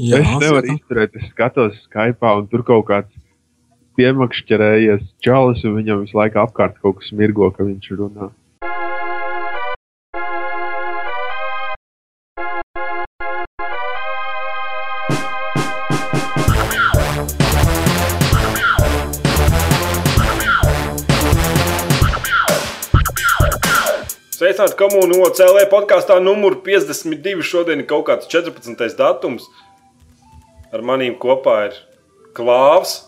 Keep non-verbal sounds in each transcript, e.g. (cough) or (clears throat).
Jā, es nevaru izturēt, es skatos Skype, un tur kaut kāds piemakšķerējies čalis, un viņam visu laiku apkārt kaut kas mirgo, ka viņš runā. Sveicināti komunu OCLE podkāstā numur 52. Šodien ir kaut kāds 14. datums. Ar manīm kopā ir Klāvs.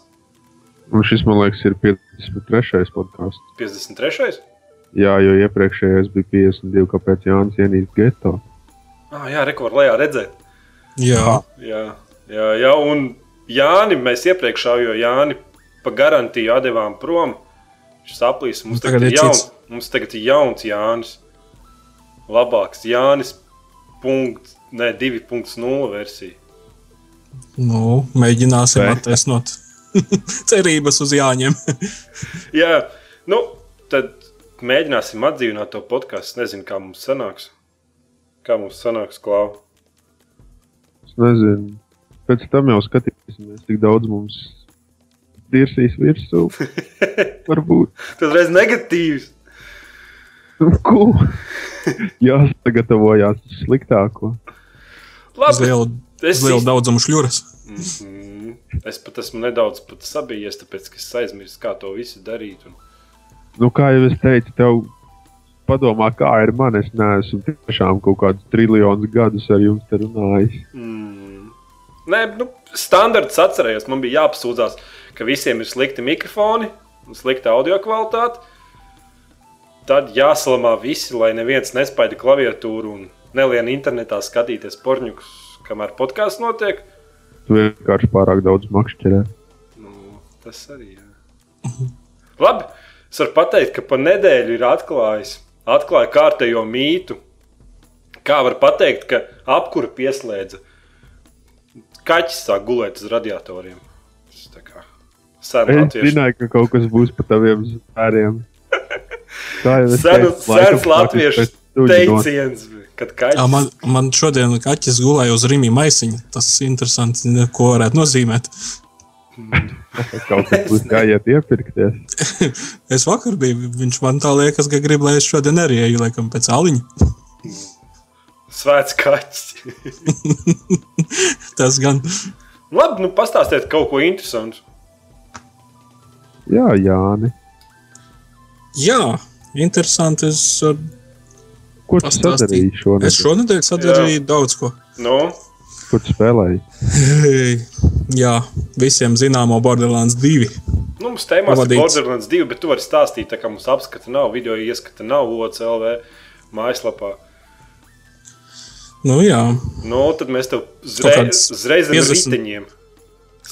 Un šis, man liekas, ir 53. podkāsts. 53. Jā, jo iepriekšējais bija 52, kāpēc Jānis ienīst geto. Ah, jā, rekord lejā redzēt. Jā. Jā, jā, jā, un Jāni, mēs iepriekšējo Jāni pa garantiju atdevām prom. Viņš saplīs. Mums tagad, tagad ir jauns, mums tagad ir jauns Jānis labāks Jānis. Punkt, ne, 2.0 versija. Nu, mēģināsim Vai. attaisnot (laughs) cerības uz Jāņiem. (laughs) Jā, nu, tad mēģināsim atdzīvināt to podkāstu. Es nezinu, kā mums sanāks. Kā mums sanāks, Klau? Es nezinu. Pēc tam jau skatīsimies, cik daudz mums dirsīs virsū. (laughs) Varbūt. Tas reiz negatīvs. Nu, ko? Jāsagatavojās sliktāko. Labi. Uz lielu, uz lielu daudzumu šļuras. Mm -hmm. Es pat esmu nedaudz sabijies, tāpēc ka es aizmirsu, kā to visu darīt. Un... Nu, kā jau es teicu, tev padomā, kā ir man. Es neesmu tiešām kaut kādus triljonus gadus ar jums runājis. Mm. Nē, nu, standarts atcerējos. Man bija jāapsūdzās, ka visiem ir slikti mikrofoni un slikta audio kvalitāte tad jāsalamā visi, lai neviens nespaida klaviatūru un nelien internetā skatīties porņukus, kamēr podkāsts notiek. Tu vienkārši pārāk daudz makšķerē. Nu, tas arī ir. Labi, es varu pateikt, ka pa nedēļu ir atklājis, atklāja kārtējo mītu. Kā var pateikt, ka apkura pieslēdza kaķis sāk gulēt uz radiatoriem. Tas tā kā sen es zināju, ka kaut kas būs pa taviem zvēriem. (laughs) Sens latviešu teiciens. Kaķis... Man, man šodien kaķis gulēja uz rīmī maisiņa. Tas ir interesanti, ko varētu nozīmēt. (laughs) Kaut kas būs jāiet iepirkties. (laughs) es vakar biju, viņš man tā liekas, ka grib, lai es šodien arī eju, laikam, pēc aliņa. Svēts kaķis. (laughs) Tas gan. Labi, nu pastāstiet kaut ko interesantu. Jā, Jāni. Jā, interesanti. Es, uh, ko tu sadarīji šonadēļ? Es šonadēļ sadarīju Jā. daudz ko. No? Ko tu spēlēji? Jā, visiem zināmo Borderlands 2. Nu, mums tēmās ir Borderlands 2, bet tu vari stāstīt, tā kā mums apskata nav, video ieskata nav OCLV mājaslapā. Nu, jā. Nu, tad mēs tev uzreiz, riteņiem.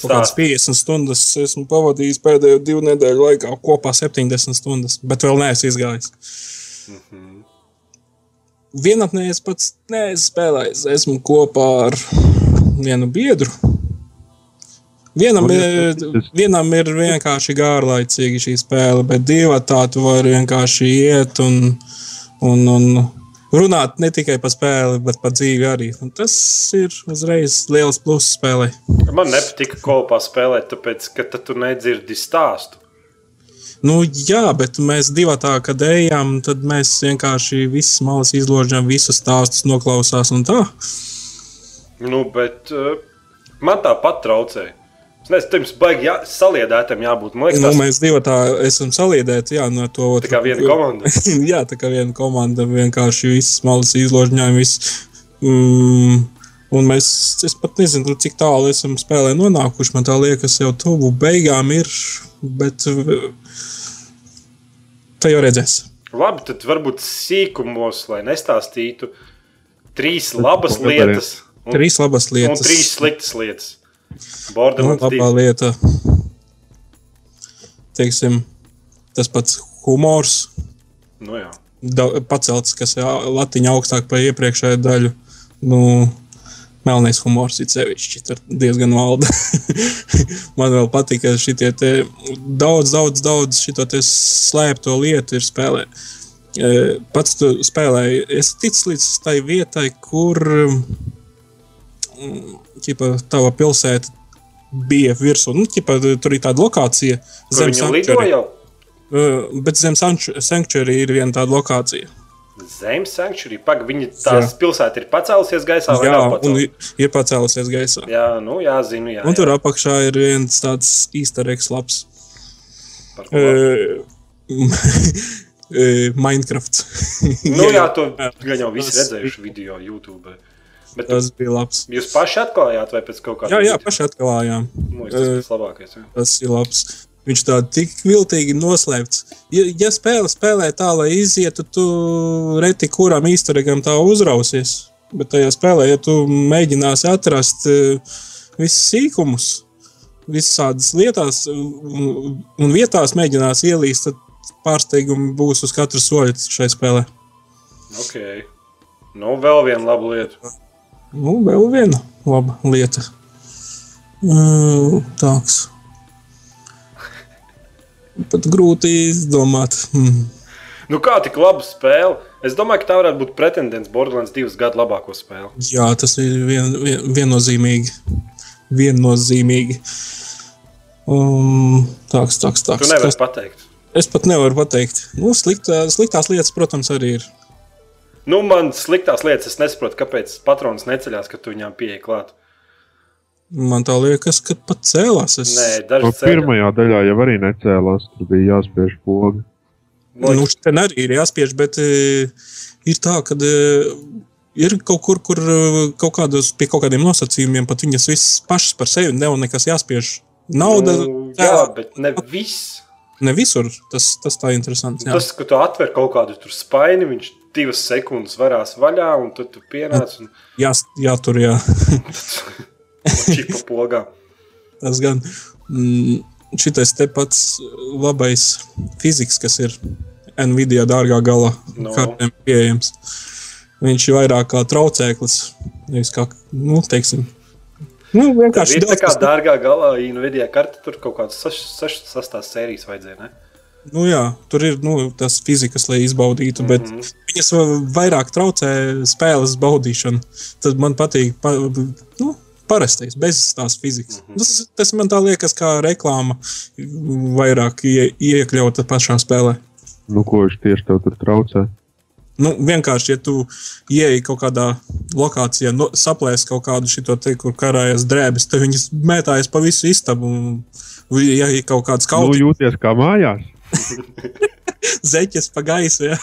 Kaut kādas 50 stundas esmu pavadījis pēdējo divu nedēļu laikā, kopā 70 stundas, bet vēl neesmu izgājis. Mm -hmm. Vienatnē es pats neesmu spēlējis. Esmu kopā ar vienu biedru. Vienam ir, vienam ir vienkārši gārlaicīgi šī spēle, bet divi tādi var vienkārši iet un, un, un runāt ne tikai par spēli, bet par dzīvi arī. Un tas ir uzreiz liels pluss spēlē. Man nepatika kopā spēlēt, tāpēc, ka tu nedzirdi stāstu. Nu, jā, bet mēs divi tā, kad ejam, tad mēs vienkārši visas malas izložam, visus stāstus noklausās un tā. Nu, bet uh, man tā pat traucēja. Es nezinu, pirms baigi jā, saliedētam jābūt. Man liekas, nu, mēs divi tā esam saliedēti, jā, no to. Tā kā viena komanda. (laughs) jā, tā kā viena komanda vienkārši visas malas izložņājumi, viss. Mm, un mēs, es pat nezinu, cik tālu esam spēlē nonākuši. Man tā liekas, jau tuvu beigām ir, bet tā jau redzēs. Labi, tad varbūt sīkumos, lai nestāstītu trīs labas lietas. Un, trīs labas lietas. Un trīs sliktas lietas. Borderlands labā lieta. Teiksim, tas pats humors. Nu, jā. da, pacelts, kas ir latiņa augstāk par iepriekšējo daļu. Nu, Melnais humors ir sevišķi. Tur diezgan valda. (laughs) Man vēl patīk, ka šitie daudz, daudz, daudz šito slēpto lietu ir spēlē. E, pats tu spēlēji, es ticu līdz tai vietai, kur ķipa, tava pilsēta bija virsū. Nu, ķipa, tur ir tāda lokācija, Kur zem? Uh, Bet zem sanktuāra ir viena tāda lokācija. Zemes sanktuārī. Pagaidi, viņi tās pilsēta ir pacēlusies gaisā vai Jā, un ir- pacēlusies gaisā. Jā, nu, jā, zinu, jā. Un tur jā. apakšā ir viens tāds īsterīgs labs. Par ko? Uh, (laughs) Minecraft. Nu, jā, (laughs) to gan jau visi redzējuši video YouTube. Bet tu, Tas bija labs. jūs paši atklājāt, vai pēc kaut kāda Jā, jā, paši atklājām. Nu, tas ir tas labākais. Jā. Tas ir labs. Viņš tā tik viltīgi noslēpts. Ja, ja spēle spēlē tā, lai izietu, tu reti kuram īstenībā tā uzrausies. Bet tajā spēlē, ja tu mēģināsi atrast uh, visus sīkumus, visādas lietās un, un vietās mēģinās ielīst, tad pārsteigumi būs uz katru soļu šai spēlē. Ok. Nu, vēl viena laba lieta. Nu, vēl viena laba lieta. Mm, Tāks. Pat grūti izdomāt. Mm. Nu, kā tik laba spēle? Es domāju, ka tā varētu būt pretendents Borderlands 2 gadu labāko spēli. Jā, tas ir vien, vien, viennozīmīgi. Viennozīmīgi. Um, tāks, tāks, Tu tāks. nevari Kas, pateikt. es pat nevaru pateikt. Nu, sliktā, sliktās lietas, protams, arī ir. Nu, man sliktās lietas, es nesaprotu, kāpēc patrons neceļās, kad tu viņām pieeji klāt. Man tā liekas, ka pat cēlās. Es, Nē, No daži ceļi. pirmajā daļā jau arī necēlās, tur bija jāspiež poga. Nu, šeit arī ir jāspiež, bet e, ir tā, ka e, ir kaut kur, kur e, kaut kādos, pie kaut kādiem nosacījumiem pat viņas visas pašas par sevi nav nekas jāspiež. Nauda, Nu, jā, bet ne viss. ne visur. Tas, tas tā ir interesanti. Jā. Tas, ka tu atver kaut kādu tur spaini, viņš divas sekundes varās vaļā, un tad tu pienāc un Jā, jā, tur jā. (laughs) čipa pogā. Tas gan mm, šitais te pats labais fiziks, kas ir Nvidia dārgā galā No. kartēm pieejams. Viņš ir vairāk kā traucēklis. Nevis kā, nu, teiksim, nu, vienkārši tā daudz, kā kas dārgā galā, Nvidia karte, tur kaut kādas 6 sastāvs sērijas vajadzēja. Ne? Nu, jā, tur ir nu, tas fizikas, lai izbaudītu, bet mm. -hmm. viņas va- vairāk traucē spēles baudīšanu. Tad man patīk pa, nu, parastais, bez tās fizikas. Mm -hmm. tas, tas man tā liekas, kā reklāma vairāk ie, iekļauta pašā spēlē. Nu, ko viņš tieši tev tur traucē? Nu, vienkārši, ja tu ieej kaut kādā lokācijā, no, saplēsi kaut kādu šo te, kur karājas drēbes, tad viņas mētājas pa visu istabu. Un, ja ir kaut kāds Nu, kaut jūties kā mājās. (laughs) (laughs) zeķes pa gaisu, ja,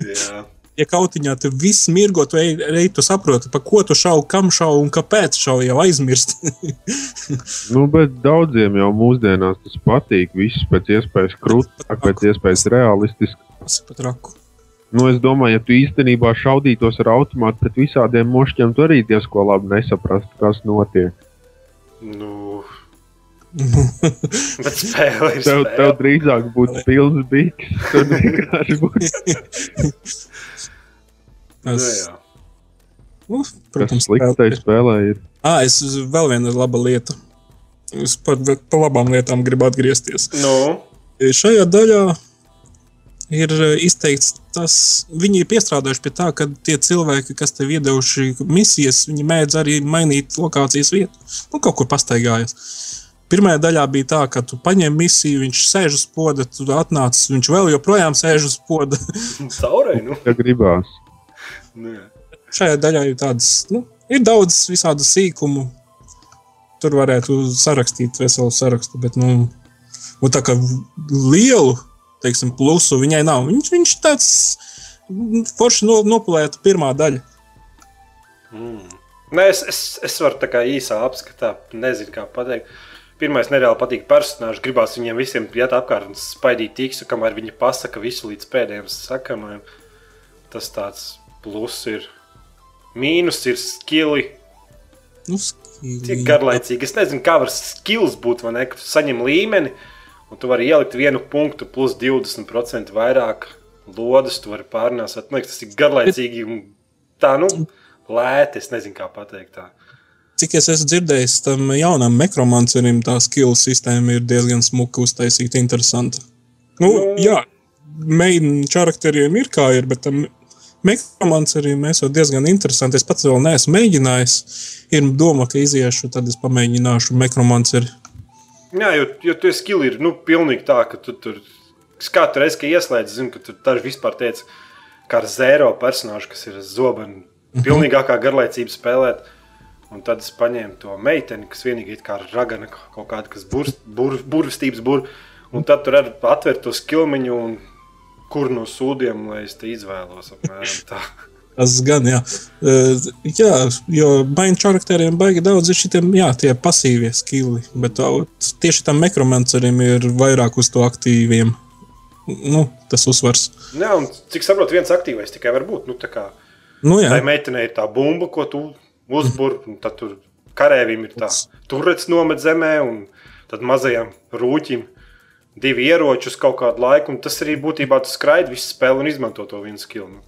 Jā. Ja kautiņā tur viss mirgo, tu ej, ej tu saproti, pa ko tu šauji, kam šauji un kāpēc šauji, jau aizmirst. (laughs) Nu, bet daudziem jau mūsdienās tas patīk. Viss pēc iespējas krūtāk, pēc iespējas realistiski. Tas ir pat raku. Nu, es domāju, ja tu īstenībā šaudītos ar automātu pret visādiem mošķiem, tu arī diezko labi nesaprastu, kas notiek. Nu, (laughs) bet spēle ir Tev, spēle. tev drīzāk būtu (laughs) pilns biks. Tas, jā. nu, kas protams, slikts tajā spēlē. Ir. Ah, es vēl viena laba lieta. Es par, par labām lietām gribu atgriezties. Nu, Šajā daļā ir e, izteikts tas, viņi ir piestrādājuši pie tā, ka tie cilvēki, kas tev iedevuši misijas, viņi mēdz arī mainīt lokācijas vietu. Nu, kaut kur pastaigājas. Pirmajā daļā bija tā, ka tu paņem misiju, viņš sēž uz poda, tu atnāc, viņš vēl joprojām sēž uz poda. caurēji. Nu. Ja gribās. Nu, jā. Šajā daļā ir tādas, nu, ir daudz visādu sīkumu. Tur varētu sarakstīt veselu sarakstu, bet, nu, un tā kā lielu, teiksim, plusu viņai nav. Viņš, viņš tāds forši no, nopulēta pirmā daļa. Mm. Nē, es, es, es varu tā kā īsā apskatā, nezinu, kā pateikt. Pirmais nereāli patīk personāžs. Gribās viņiem visiem iet apkārt un spaidīt tīkstu, kamēr viņi pasaka visu līdz pēdējiem sakamajam. Tas tāds plus ir. Mīnus ir skili. Nu, Tik garlaicīgi. Es nezinu, kā var skills būt, vai ne? Ka tu saņem līmeni, un tu vari ielikt vienu punktu plus 20% vairāk lodas, tu vari pārnēsāt. Man liekas, tas ir garlaicīgi un tā, nu, lēti. Es nezinu, kā pateikt tā. Cik es esmu dzirdējis, tam jaunam nekromancerim tā skill sistēma ir diezgan smuka uztaisīta, interesanta. Nu, Nu. jā, main charakteriem ir kā ir, bet tam Meklējums arī mēs jau diezgan interesanti. Es pats vēl neesmu mēģinājis. Ir doma, ka iziešu, tad es pamēģināšu meklējums. Jā, jo, jo tu skill ir nu, pilnīgi tā, ka tu tur katru reizi, kad ieslēdz, zinu, ka tur daži vispār teica, ka ar zēro personāžu, kas ir zobenu, Mhm. pilnīgākā garlaicība spēlēt. Un tad es paņēmu to meiteni, kas vienīgi ir kā ragana kaut kāda, kas burst, bur, burvestības bur. Un tad tur atver to skilmiņu un kur no sūdiem, lai es te izvēlos. (laughs) Tas gan, jā. Uh, jā, jo baigta charakteriem baigi daudz ir šie jā, tie pasīvie skili. Bet tā, tieši tam nekromancerim ir vairāk uz to aktīviem. Nu, tas uzsvars. Jā, un cik saprotu, viens aktīvais tikai var būt. Nu, tā kā Nu, jā, tai meitenei ir tā bumba, ko tu uzbūri, un tad tur karēvim ir tā turrets nomet zemē, un tad mazajam rūķim divi ieroči uz kaut kādu laiku. un Tas arī būtībā tu skraidi visu spēli un izmanto to vienu skilu. Nu,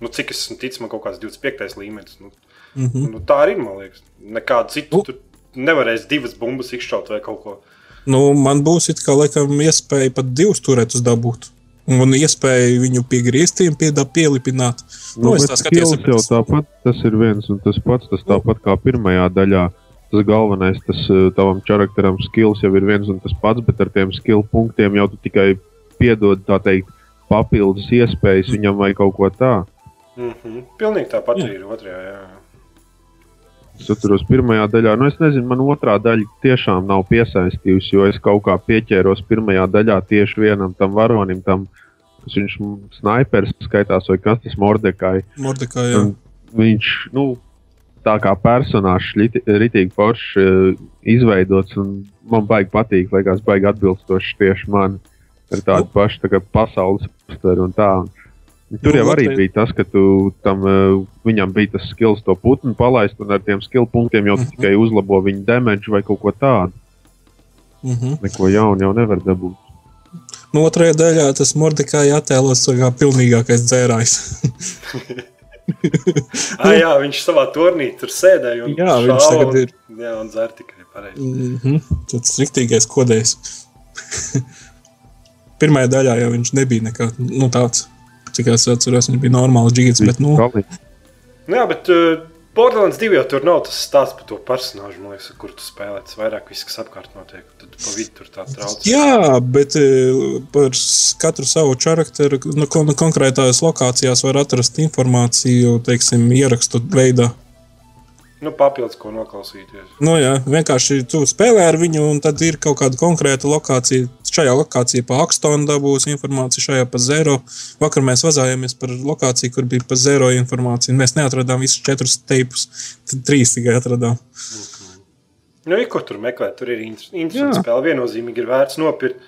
nu, cik es esmu ticis, man kaut kāds 25. līmenis. Nu, mm -hmm. nu, tā arī, man liekas. Nekādu citu Nu. tur nevarēs divas bumbas izšaut vai kaut ko. nu, man būs it kā laikam iespēja pat divus turētus dabūt. Un iespēja viņu pie grieztiem piedā, pielipināt. Nu, Nu, es tā skatos, jau tāpat, tas ir viens un tas pats. Tas tāpat kā pirmajā daļā. Tas galvenais, tas eh, tavam charakteram skills jau ir viens un tas pats, bet ar tiem skill punktiem jau tu tikai piedod tā teikt papildus iespējas viņam vai kaut ko tādu. Mm -hmm. Pilnīgi tāpat Jā. ir otrajā. Jā. Es atceros, pirmajā daļā, nu, es nezinu, man otrā daļa tiešām nav piesaistījusi, jo es kaut kā pieķēros pirmajā daļā tieši vienam tam varonim, tam, kas viņš snipers skaitās, vai kas tas Mordekai. Mordekai, jā. Un Viņš, nu, tā kā personāžs, ritīgi foršs eh, izveidots, un man baigi patīk, liekas, baigi atbilstoši tieši man ar tādu Nu. pašu tā kā pasaules uztveru un tā. Un Tur Nu, jau arī bija tas, ka tu, tam, eh, viņam bija tas skills to putnu palaist, un ar tiem skill punktiem jau tu Mhm. tikai uzlabo viņa damage vai kaut ko tādu. Mm -hmm. Neko jaunu jau nevar dabūt. Nu, otrajā daļā tas Mordekai attēlos kā pilnīgākais dzērājs. (laughs) Ah, jā, viņš savā turnī tur sēdēja. un Jā, viņš šāva tagad un- ir. Jā, un dzer tikai pareizi. Mm -hmm. Tas riktīgais kodējs. (laughs) Pirmajā daļā jau viņš nebija nekā, nu, tāds. Cik es atceros, viņš bija normāls džigits, bet, nu. Nu, jā, bet uh, Borderlands 2 jau tur nav tas stāsts par to personāžu, liekas, kur tu spēlē. Tas vairāk viss, kas apkārt notiek. Tad pa vidu tur tā trauc. Jā, bet e, par katru savu charakteru nu, kon konkrētās lokācijās var atrast informāciju, teiksim, ierakstu veidā. Nu, papildus, ko noklausīties. Nu, jā, vienkārši tu spēlē ar viņu, un tad ir kaut kāda konkrēta lokācija. Šajā lokācijā pa Akstonu dabūs informāciju, šajā pa Zero. Vakar mēs vazājāmies par lokāciju, kur bija pa Zero informācija. Mēs neatradām visus četrus teipus, tad trīs tikai atradām. Nu, ir, ko tur meklēt, tur ir inter- interesanti spēle. Viennozīmīgi ir vērts nopirkt.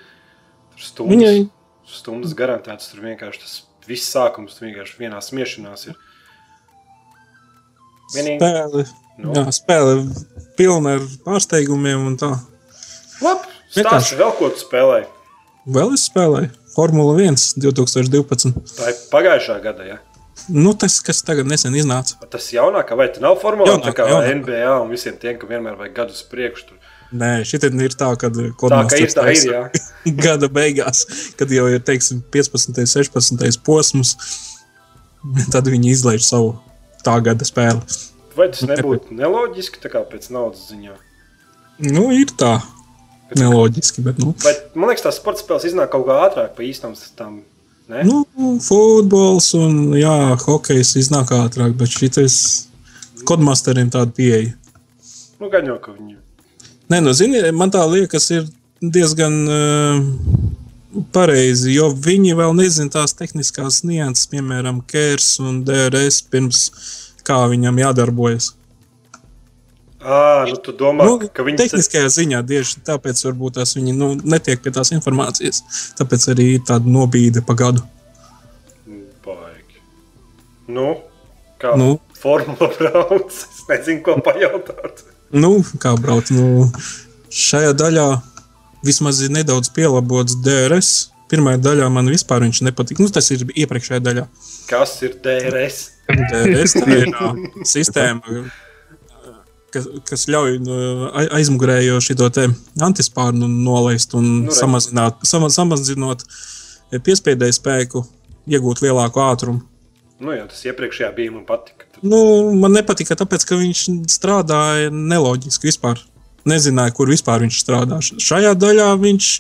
Tur stundas, Viņai- stundas garantētas. Tur vienkārši tas viss sākums tur vienkārši vienā smiešanās ir. Vienīgi. Spēle, Nu. jā, spēle pilna ar pārsteigumiem un tā. Labi, stāsti vēl, ko tu spēlēji. Vēl es spēlēju Formula 1 2012. Tā ir pagājušā gada, ja? Nu, tas, kas tagad nesen iznāca. Tas jaunākā, vai tā nav formula? Tā Jaunākā, kā jaunākā. NBA un visiem tiem, ka vienmēr vajag gadus priekš. Tur. Nē, šī ir tā, kad Tā kā ir, tā ir, jā. (laughs) gada beigās, kad jau ir teiksim, 15. un 16. posms, tad viņi izlaiž savu tā gada spēli. Vai tas nebūtu neloģiski, tā kā pēc naudas ziņā? Nu, ir tā. Neloģiski, bet nu, Vai, man liekas, tās sporta spēles iznāk kaut kā ātrāk pa īstam tam. Ne? nu, futbols un jā, hokejs iznāk ātrāk, bet šitais kodmasteriem tāda pieeja. Nu, gan jau, ka viņi. Nē, nu, zini, man tā liekas, ir diezgan uh, pareizi, jo viņi vēl nezina tās tehniskās nianses, piemēram, KERS un DRS, pirms kā viņam jādarbojas. Ā, nu, tu domā, Nu, ka viņi tehniskajā ziņā tieši tāpēc varbūt tās viņi nu, netiek pie tās informācijas. Tāpēc arī ir tāda nobīde pa gadu. Baigi. Nu, kā nu. Formula (laughs) brauc. Es nezinu, ko pajautāt. Nu, kā braukt? Nu, šajā daļā vismaz ir nedaudz pielabots DRS. Pirmajā daļā man vispār viņš nepatika. Nu, tas ir iepriekšējā daļā. Kas ir DRS? (laughs) Tā sistēma, kas, kas ļauj nu, ai- aizmugurējo šo antispārnu nolaist un Nu, samazināt, sama, samazinot piespiedēju spēku, iegūt lielāku ātrumu. Nu, jā, tas iepriekšējā bija man patika. Nu, man nepatika, tāpēc, ka viņš strādāja neloģiski vispār. Nezināja, kur vispār viņš strādā. Šajā daļā viņš,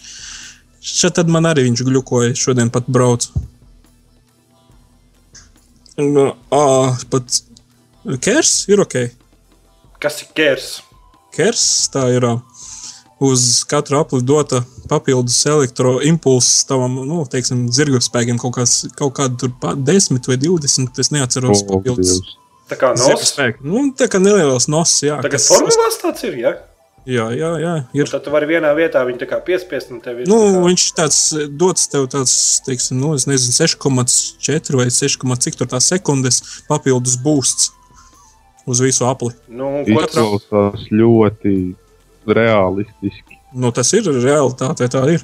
šeit man arī viņš glukoja, šodien pat braucu. Nu, ā, pat Kers ir ok. Kas ir kers? Kers tā ir. Uz katru apli dota papildus elektroimpulss tavam, nu, teiksim, zirga spēkiem kaut, kāds, kaut kāda tur pa 10 vai 20, es neatceros, O, papildus. Dievs. Tā kā nos. Nu, tā kā neliels nos, jā. Tagad kas- formulās tāds ir, jā. Jā, jā, jā. Ir. Ir. Tad tu vari vienā vietā viņu tā kā piespiest un tev ir. Nu, tā kā- viņš tāds dots tev tāds, teiksim, nu, es nezinu, 6,4 vai 6, cik tur tā sekundes papildus būsts uz visu apli. Nu, Izklausās ļoti realistiski. Nu, tas ir realitāte, tā ir.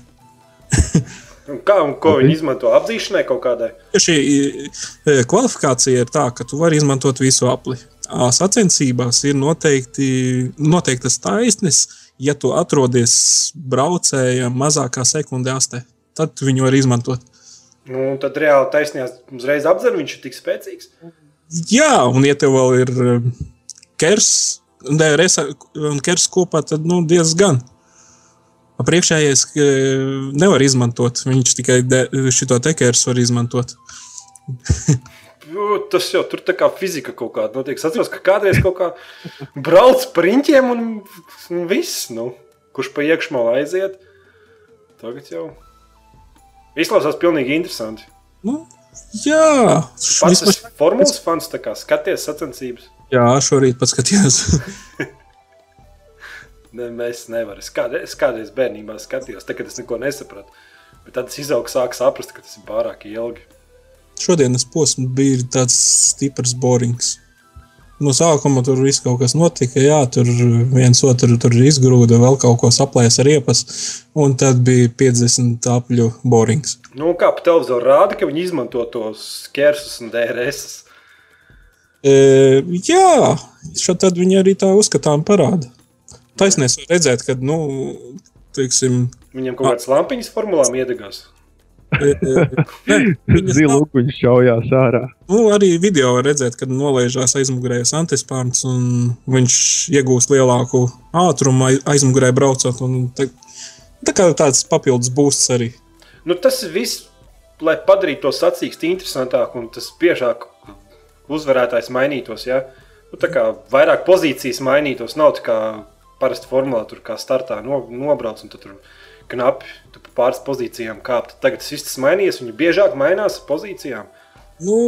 (laughs) un kā un ko viņi izmanto apzīšanai kaut kādai? Šī e, kvalifikācija ir tā, ka tu vari izmantot visu apli. Sacensībās ir noteikti, noteiktas taisnes, ja tu atrodies braucējam mazākā sekundē astē. Tad viņu var izmantot. Nu, tad reāli taisnījās uzreiz apzer, viņš ir tik spēcīgs. Jā, un ja tev vēl ir kers, un DRS un kers kopā, tad nu, diezgan. Priekšējais nevar izmantot. Viņš tikai šo te kers var izmantot. (laughs) Nu, Tas jau tur tā kā fizika kaut kāda notiek. Es atceros, ka kādreiz kaut kā brauc par riņķiem un, un viss. Nu, kurš pa iekšmalu aiziet? Tagad jau izklausās pilnīgi interesanti. Nu, jā, Pats esmu formulas fans, tā kā skaties sacensības. Jā, šorīt paskatījos. (laughs) Ne, mēs nevaram. Es, kādreiz, es kādreiz bērnībā skatījos, tagad es neko nesapratu. Bet tad es izaugu, sāku saprast, ka tas ir pārāk ilgi. Šodienas posms bija tāds stiprs borings. No sākuma tur viss kaut kas notika, jā, tur viens otru tur izgrūda, vēl kaut ko saplēsa ar riepas, un tad bija 50 apļu borings. Nu, kā pa televizoru rāda, ka viņi izmanto tos skersus un DRS. E, jā, šo tad viņi arī tā uzskatām parāda. Taisnēs redzēt, ka, nu, teiksim, Viņam kaut kādas lampiņas formulām iedegās. Nav- Zilukuņš šaujās ārā. Nu, arī video var redzēt, kad nolaižās aizmugurējais antispārns un viņš iegūst lielāku ātrumu aiz- aizmugurē braucot. un Tā, tā kā tāds papildus būsts arī. Nu, tas ir viss, lai padarītu to sacīkstu interesantāku un tas biežāk uzvarētājs mainītos. Ja? Nu, tā kā vairāk pozīcijas mainītos, nav tā kā parasti formulā, tur kā startā no, nobrauc un tad tur knapi pāris pozīcijām kāpt. Tagad tas viss mainījies, viņi biežāk mainās pozīcijām. Nu,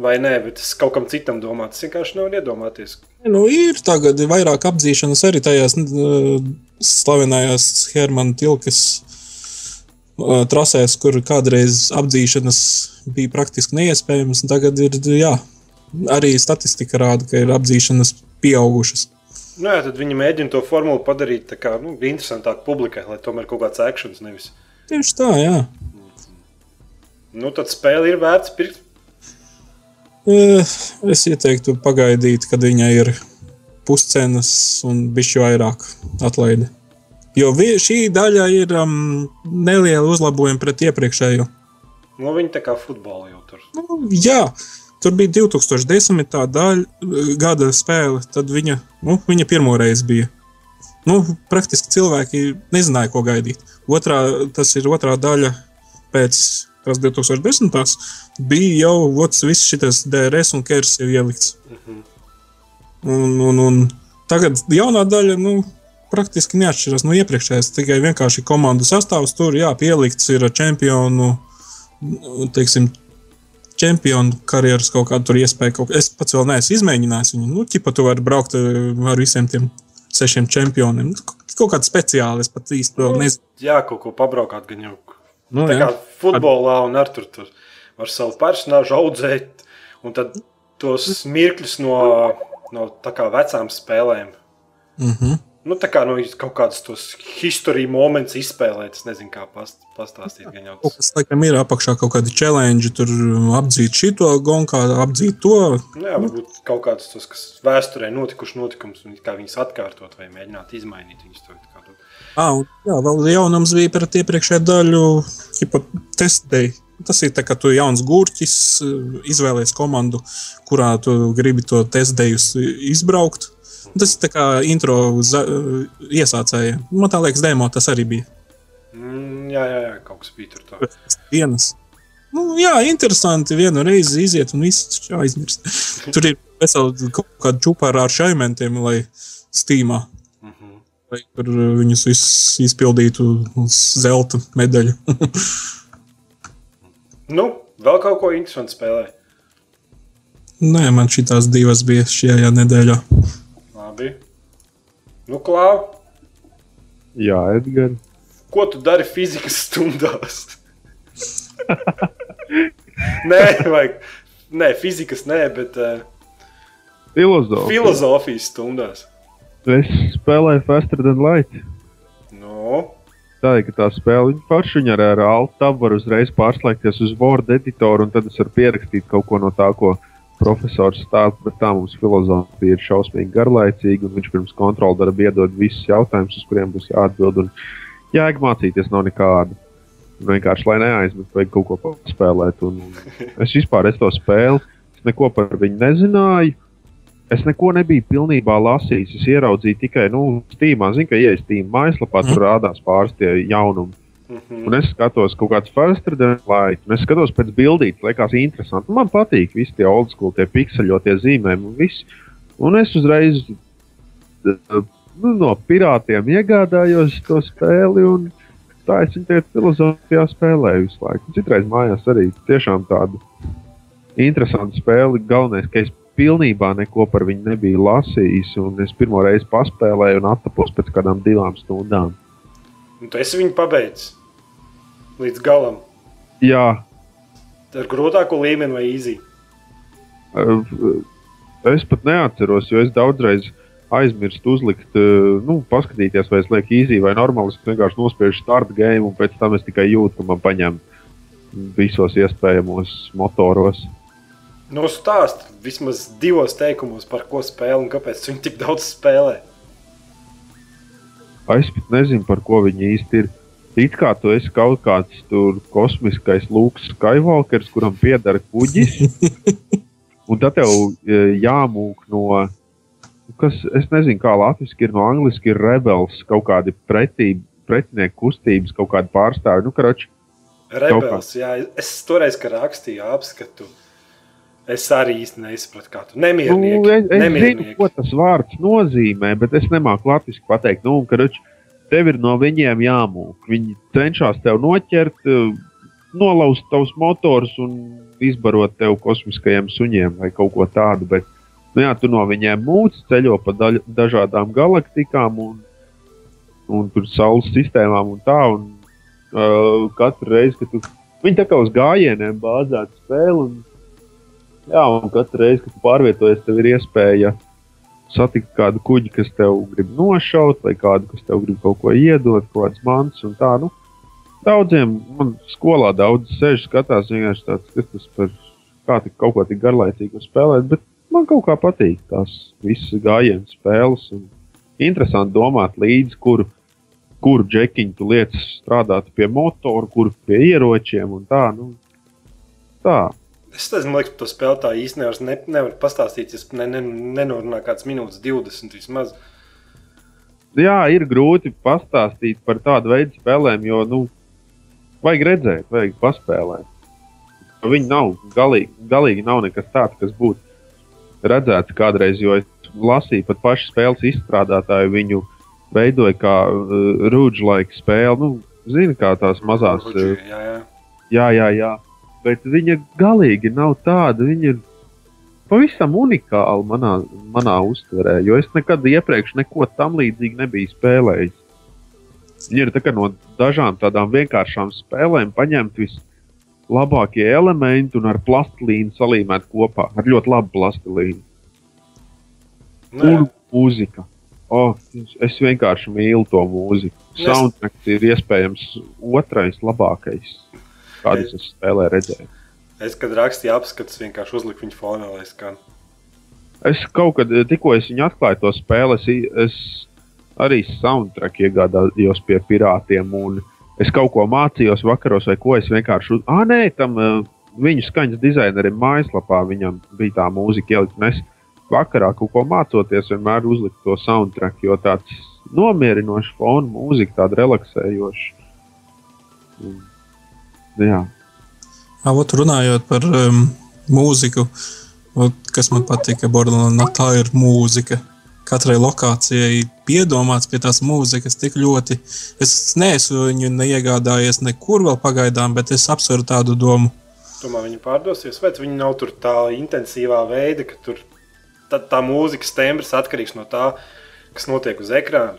Vai nē, bet tas kaut kam citam domā. Tas vienkārši nevar iedomāties. nu, ir tagad vairāk apdzīšanas arī tajās uh, slavenajās Hermana Tilkas uh, trasēs, kur kādreiz apdzīšanas bija praktiski neiespējamas. Tagad ir jā, arī statistika rāda, ka ir apdzīšanas pieaugušas. Nu, jā, tad viņi mēģina to formulu padarīt kā nu, interesantāku publikai, lai tomēr kaut kāds akcents nevis. Tieši tā, jā. Nu, tad spēle ir vērts pirkt. Eh, Es ieteiktu pagaidīt, kad viņai ir puscenas un bišķi vairāk atlaide. Jo šī daļa ir um, neliela uzlabojuma pret iepriekšējo. Nu, viņi tā kā futbolu jau tur. Nu, jā, tur bija 2010. Daļa, eh, gada spēle, tad viņa, nu, viņa pirmo reizi bija. Nu, praktiski cilvēki nezināja, ko gaidīt. Otrā, tas ir otrā daļa pēc tās 2010. bija jau vots, viss šis DRS un kers jau ielikts. Un, un, un tagad jaunā daļa nu, praktiski neatšķiras no iepriekšējās. Tikai vienkārši komandu sastāvs tur jā, pielikts ir čempionu. nu, Teiksim, čempionu karjeras kaut kāda tur iespēja. Kaut... Es pats vēl neesmu izmēģinājis viņu. Nu, ķipa, tu vari braukt eh, ar visiem tiem sešiem čempioniem. Nu, Kaut kāda speciāla, es pat īsti vēl nezinu. Jā, kaut ko pabraukāt gan jau. Nu, Tā jā. kā futbolā un ar tur, tur var savu personāžu audzēt, un tad tos mirkļus no, no tā kā vecām spēlēm. Mm -hmm. Nu, tā kā no kaut kādas tos historijas momentus izspēlēt, es nezinu, kā past, pastāstīt. Jau Kaut kas laikam ir apakšā kaut kādi challenge, tur apdzīt šito gonkā, apdzīt to. Nu, jā, varbūt kaut kādas tos, kas vēsturē notikuši notikums, un kā viņas atkārtot vai mēģināt izmainīt viņus. To, kā, Ah, un, jā, vēl jaunums bija par iepriekšējo daļu, tipa testdei. Tas ir tā, ka tu jauns gurķis, izvēlējies komandu, kurā tu gribi to testdejus izbraukt. Tas ir kā intro iesācējiem. Man liekas, demo tas arī bija. Mm, jā, jā, jā, kaut kas bija tur. Tā. Dienas. Nu, jā, interesanti. Vienu reizi iziet un viss aizmirst. (laughs) Tur ir veseli kaut kāda čūpā ar šaimentiem, lai stīmā. Mm -hmm. Lai tur viņus visus izpildītu uz zelta medaļu. (laughs) nu, vēl kaut ko interesantu spēlē. Nē, man šī tās divas bija šajā nedēļā. Labi. Nu, klāv. Jā, Edgars. Ko tu dari fizikas stundās? nē, vajag. Nē, fizikas nē, bet uh, Filozofija. filozofijas stundās. Es spēlēju Faster than Light. Nu, Tā ir tā spēle, viņa paša viņa ar, ar Alt tabu var uzreiz pārslēgties uz Word editoru, un tad es varu pierakstīt kaut ko no tā, ko profesors stāsta. Bet tā mums filozofija ir šausmīgi garlaicīga, un viņš pirms kontrola darba iedod visus jautājumus, uz kuriem būs jāatbild. Un jēga mācīties nav nekāda. Vienkārši, lai neaizmirstu, vajag kaut ko paspēlēt. Un, (laughs) es vispār es to spēli, es neko par viņu nezināju. Es neko nebiju pilnībā lasījis. Es ieraudzīju tikai, nu, Steamā. Zinu, ka ielas Steam mājaslapā tur rādās pāris tie jaunumi. Mm -hmm. Un es skatos kaut kādas fastrādājas, un es skatos pēc bildītes, liekas, interesanti. Man patīk visi tie old school, tie pikseļotie zīmējumi un viss. Un es uzreiz nu, no pirātiem iegādājos to spēli. Un, tā es viņu tajā filozofijā spēlēju visu laiku. Citreiz mājās arī tiešām tādu interesantu spēli. Galvenais, ka es pilnībā neko par viņu nebiju lasījis, un es pirmo reizi paspēlēju un attapos pēc kādām divām stundām. Un tu esi viņu pabeidzis līdz galam. Jā. Ar grūtāko līmeni vai īzī? Es pat neatceros, jo es daudzreiz aizmirstu uzlikt, nu, paskatīties, vai es lieku īzī vai normāli. Es vienkārši nospiežu start game, un pēc tam es tikai jūtu, ka man paņem visos iespējamos motoros. Nu, stāst vismaz divos teikumos, par ko spēlē un kāpēc viņi tik daudz spēlē. Es pat nezinu, par ko viņi īsti ir. It kā tu esi kaut kāds tur kosmiskais Lūks Skywalkers, kuram pieder kuģis. (laughs) un tad tev jāmūk no, kas, es nezinu, kā latviešu ir no angliski, ir rebels, kaut kādi pretī, pretinieku kustības, kaut kādi pārstāvji. Nu, karoči, rebels, jā, es toreiz, kad rakstīju apskatu. Es arī īsti nesapratu, kā tu nemierinieki. Nu, es, es nemierinieki. zinu, ko tas vārds nozīmē, bet es nemāku latviešu pateikt. Nu, karoči, tev ir no viņiem jāmūk. Viņi cenšas tev noķert, nolauzt tavus motors un izbarot tev kosmiskajiem suņiem vai kaut ko tādu. Bet, nu, jā, tu no viņiem mūci ceļo pa daļ, dažādām galaktikām un, un tur saules sistēmām un tā. Un, uh, katru reizi, kad tu viņi tā kā uz gājieniem bāzētu spēli. Un, Jā, un katru reizi, kad pārvietojies, tev ir iespēja satikt kādu kuģi, kas tev grib nošaut, vai kādu, kas tev grib kaut ko iedot, kaut kādas mantas un tā. Nu, daudziem man skolā daudz sēž skatās, vienkārši tāds, kas tas par kā tik kaut ko tik garlaicīgu spēlēt, bet man kaut kā patīk tās visas gājienas spēles. Interesanti domāt līdzi, kuru, kuru džekiņu tu lietas strādāt pie motora, kuru pie ieročiem un tā. Nu, tā. Es nezinu, kāpēc to spēli tā īstenībā ne, nevar pastāstīt. Es ne, ne, nenorunāju kādas minūtes, 20 vismaz. Jā, ir grūti pastāstīt par tādu veidu spēlēm, jo, nu, vajag redzēt, vajag paspēlēt. Viņi nav galīgi, galīgi nav nekas tāds, kas būtu redzēts kādreiz, jo es lasīju pat pašu spēles izstrādātāju. Viņu veidoja kā uh, rūģa-laika spēle. Nu, Zini, kā tās mazās. Ruģi, jā, jā. jā, jā, jā bet viņa galīgi nav tāda. Viņa ir pavisam unikāla manā, manā uztverē, jo es nekad iepriekš neko tam līdzīgu nebiju spēlējis. Viņa ir tā no dažām tādām vienkāršām spēlēm paņemt vislabākie elementi un ar plastilīnu salīmēt kopā ar ļoti labu plastilīnu. Un mūzika. Oh, es vienkārši mīlu to mūziku. Soundtracks ir iespējams otrais labākais Kādas es spēlē redzēju? Es, kad rakstīju apskatus, vienkārši uzliku viņu fonā, lai skan. Es kaut kad, eh, tikko es viņu atklāju to spēli, es, es arī soundtrack iegādājos pie pirātiem. es kaut ko mācījos vakaros, vai ko es vienkārši. Ah, nē, tam uh, viņu skaņas dizainerim mājaslapā viņam bija tā mūzika ielikt. Un vakarā kaut ko mācoties, vienmēr uzliku to soundtrack, jo tāds nomierinošs fona mūzika, tāda relaksējoša. Un, jā. Avot runājot par um, mūziku, kas man patika Bordelānā, tā ir mūzika. Katrai lokācijai piedomāts pie tās mūzikas tik ļoti. Es neesmu viņu neiegādājies nekur vēl pagaidām, bet es apsveru tādu domu. Tomēr viņi pārdosies, vai viņi nav tur tā intensīvā veida, ka tur tā, tā mūzikas tembrs atkarīgs no tā, kas notiek uz ekrāna.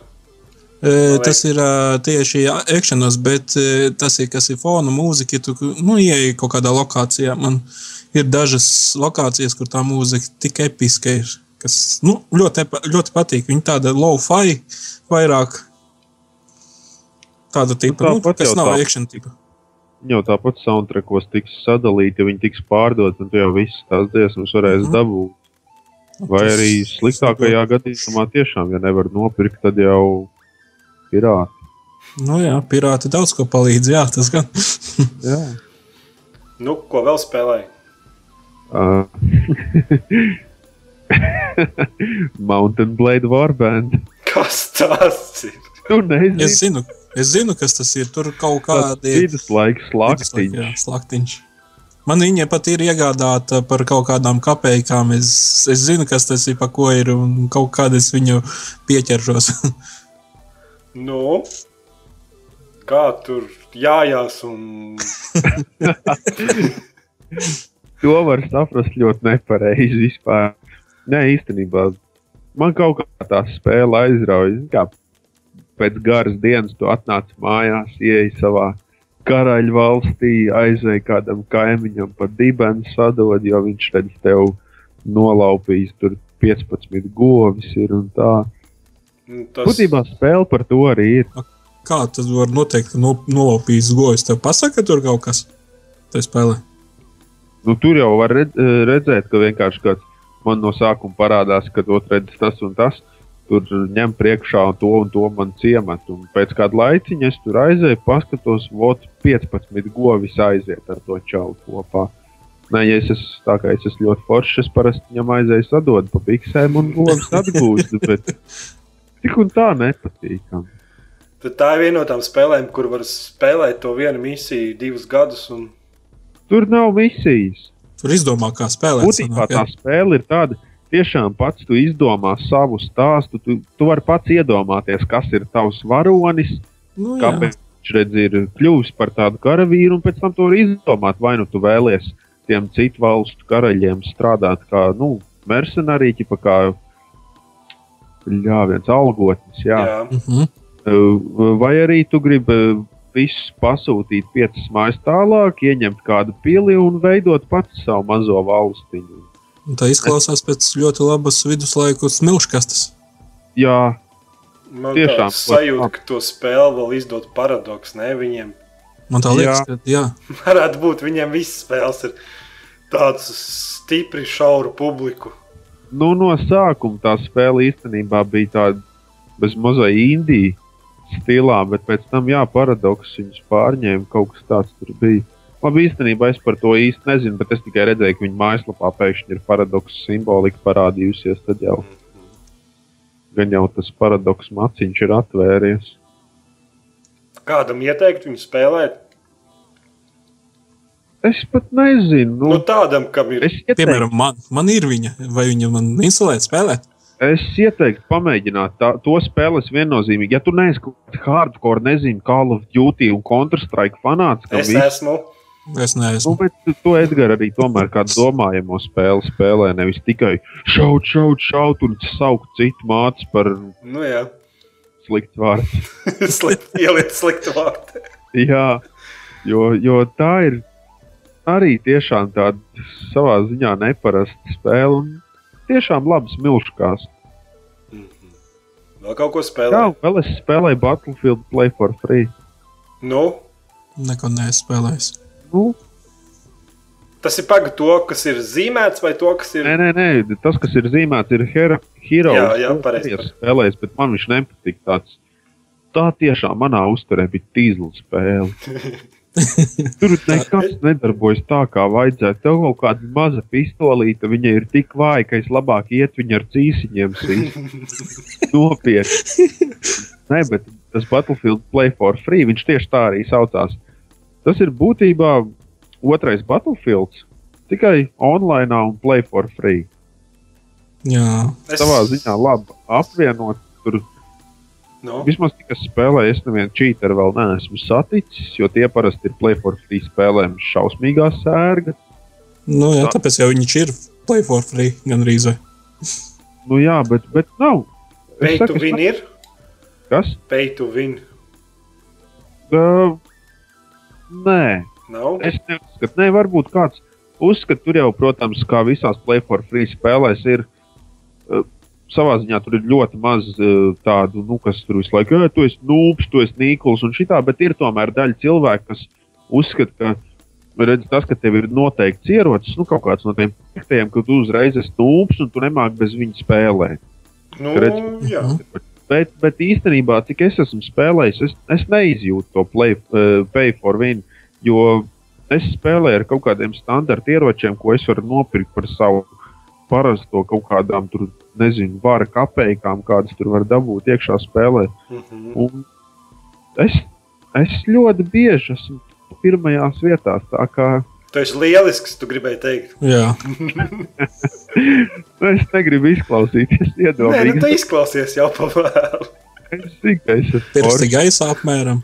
E, tas ir tieši akšanos, bet tas ir kas ir fona mūzika. Tu nu, ieej kaut kādā lokācijā, man ir dažas lokācijas, kur tā mūzika tik episka ir. Kas nu, ļoti, ļoti patīk. Viņa tāda low-fi vairāk tāda tipa, nu, nu, kas nav akciju tipa. Jau tāpat soundtrackos tiks sadalīti, ja viņi tiks pārdoti, un tu jau visas tās dziesmas varēsi mm -hmm. dabūt. Vai tas, arī sliktākajā gadījumā tiešām, ja nevar nopirkt, tad jau pirāti. Nu jā, pirāti daudz ko palīdz, jā, tas gan. (laughs) jā. Nu, ko vēl spēlēji? Uh, (laughs) Mountain Blade Warband. Kas tas ir? Tu nezini. Es zinu, es zinu, kas tas ir. Tur kaut kādi viduslaiks slaktiņš. Jā, slaktiņš. Man viņa pat ir iegādāta par kaut kādām kapekām. Es, es zinu, kas tas ir, pa ko ir, un kaut kādā es viņu pieķeršos. (laughs) nu, kā tur jājās un. (laughs) to var saprast ļoti nepareizi vispār. Nē, īstenībā man kaut kā tā spēle aizrauja. Pēc garas dienas tu atnāc mājās, ieej savā karaļa valstī, aizvej kādam kaimiņam pa dibenu sadod, jo viņš tad tev nolaupīs tur 15 govis ir un tā. Nu, tas... Būtībā spēle par to arī ir. Kā tas var noteikt, ka no, nolaupīs govis? Tev pasaka, ka tur kaut kas tajā spēlē. Nu, tur jau var redzēt, ka vienkārši kāds man no sākuma parādās, ka to redzes tas un tas. Tur ņem priekšā un to un to man ciemat. Un pēc kāda laiciņa es tur aizēju, paskatos, vot 15 govis aiziet ar to čaulu kopā. Nē, ja es esmu tā kā es esmu ļoti foršs, es parasti viņam aizēju sadot pa biksēm un govis (laughs) atgūst. bet tik un tā nepatīkami. Tad tā ir viena no tām spēlēm, kur var spēlēt to vienu misiju divus gadus. Un... Tur nav misijas. Tur izdomā, kā spēlēt. Būtībā tā spēle ir tāda, tiešām pats tu izdomā savu stāstu. Tu, tu vari pats iedomāties, kas ir tavs varonis, nu, jā. kāpēc viņš redz, ir kļuvis par tādu karavīru, un pēc tam to var izdomāt. Vai nu tu vēlies tiem citu valstu karaļiem strādāt kā nu, mercenāriji, kā jā, viens algotnis. Jā. Jā. Uh -huh. Vai arī tu gribi visus pasūtīt piecas mājas tālāk, ieņemt kādu pili un veidot pats savu mazo valstiņu. Un tā izklausās pēc ļoti labas viduslaiku smilškastes. Jā, man tiešām sajūta, ka to spēli vēl izdot paradoks, ne viņiem. Man tā liekas, jā. ka jā. (laughs) Varētu būt viņiem visas spēles ir tāds stipri šauru publiku. Nu, no sākuma tā spēle īstenībā bija tāda bez mazai indija stilā, bet pēc tam, jā, paradoks viņus pārņēma, kaut kas tāds tur bija. Labi, īstenībā es par to īsti nezinu, bet es tikai redzēju, ka viņa mājaslapā pēkšņi ir paradoks simbolika parādījusies. Tad jau, gan jau tas paradoks maciņš ir atvērties. Kādam ieteikt viņu spēlēt? Es pat nezinu. Nu, nu tādam, kam ir. Piemēram, man, man ir viņa, vai viņa man instalēt, spēlēt? Es ieteiktu pamēģināt tā, to spēles viennozīmīgi. Ja tu neesi kaut kāds hardcore, nezinu, Call of Duty un Counter-Strike fanāts, tad es visu, esmu. Es neesmu. Nu, bet tu, Edgars, arī tomēr kādu domājamo spēli spēlē. Nevis tikai šaut, šaut, šaut un saukt citu mācu par nu, jā. sliktu vārdu. (laughs) Slikt, ieliet sliktu vārdu. jā, jo, jo tā ir arī tiešām tāda savā ziņā neparasta spēle. Un tiešām labas milškās. Mm -hmm. Vēl kaut ko spēlēju? Jā, vēl es spēlēju Battlefield Play for Free. Nu? Neko nespēlējis. Nu? Tas ir pagaidām to, kas ir zīmēts, vai to, kas ir. Nē, nē, nē. tas, kas ir zīmēts, ir Hero. Jā, jā pareizi. Spēlējis, bet man viņš nepatīk tāds tā tiešām manā uzturē bija tīzla spēle. (laughs) Tur (laughs) nekas nedarbojas tā, kā vajadzētu. Tev kaut kāda maza pistolīte, viņa ir tik vāja, ka es labāk iet viņu ar cīsiņiem. (laughs) Nopietni. Nē, bet tas Battlefield Play for Free, viņš tieši tā arī saucās. Tas ir būtībā otrais Battlefields, tikai online un Play for Free. Jā, Es... Savā ziņā labi apvienot. Tur Nu, Vismaz tik es spēlēju, es nevienu čīteru vēl neesmu saticis, jo tie parasti ir play for free spēlēm šausmīgā sērga. nu, jā tāpēc jau viņš ir play for free gandrīz. (laughs) Nu jā, bet, bet nav. Pay to win ir. Kas? Pay to win. Uh, nē, Nav. es neuzskatu. Nē, varbūt kāds uzskata, tur jau, protams, kā visās play for free spēlēs, ir uh, savā ziņā tur ir ļoti maz uh, tādu, nu, kas tur visu laiku, tu esi nūps, tu esi nīkls un šitā, bet ir tomēr daļa cilvēku, kas uzskata, ka redz, tas, ka tev ir noteikts ierocis, nu, kaut kāds no tiem piektajiem, ka tu uzreiz esi nūps un tu nemāki bez viņa spēlēt. Nu, redz. jā. Bet, bet īstenībā, cik es esmu spēlējis, es, es neizjūtu to play, uh, pay for win, jo es spēlēju ar kaut kādiem standarta ieročiem, ko es varu nopirkt par savu parasto kaut kādām tur, nezinu, vara kapējām, kādas tur var dabūt iekšā spēlē. Mhm. Un es, es ļoti bieži esmu pirmajās vietās. Tā kā Tu esi lielisks, tu gribēji teikt. Jā, (laughs) nu, es negribu izklausīties, Nē, nu, tu izklausies jau pavēlu. es es esmu foršs. gaisā apmēram.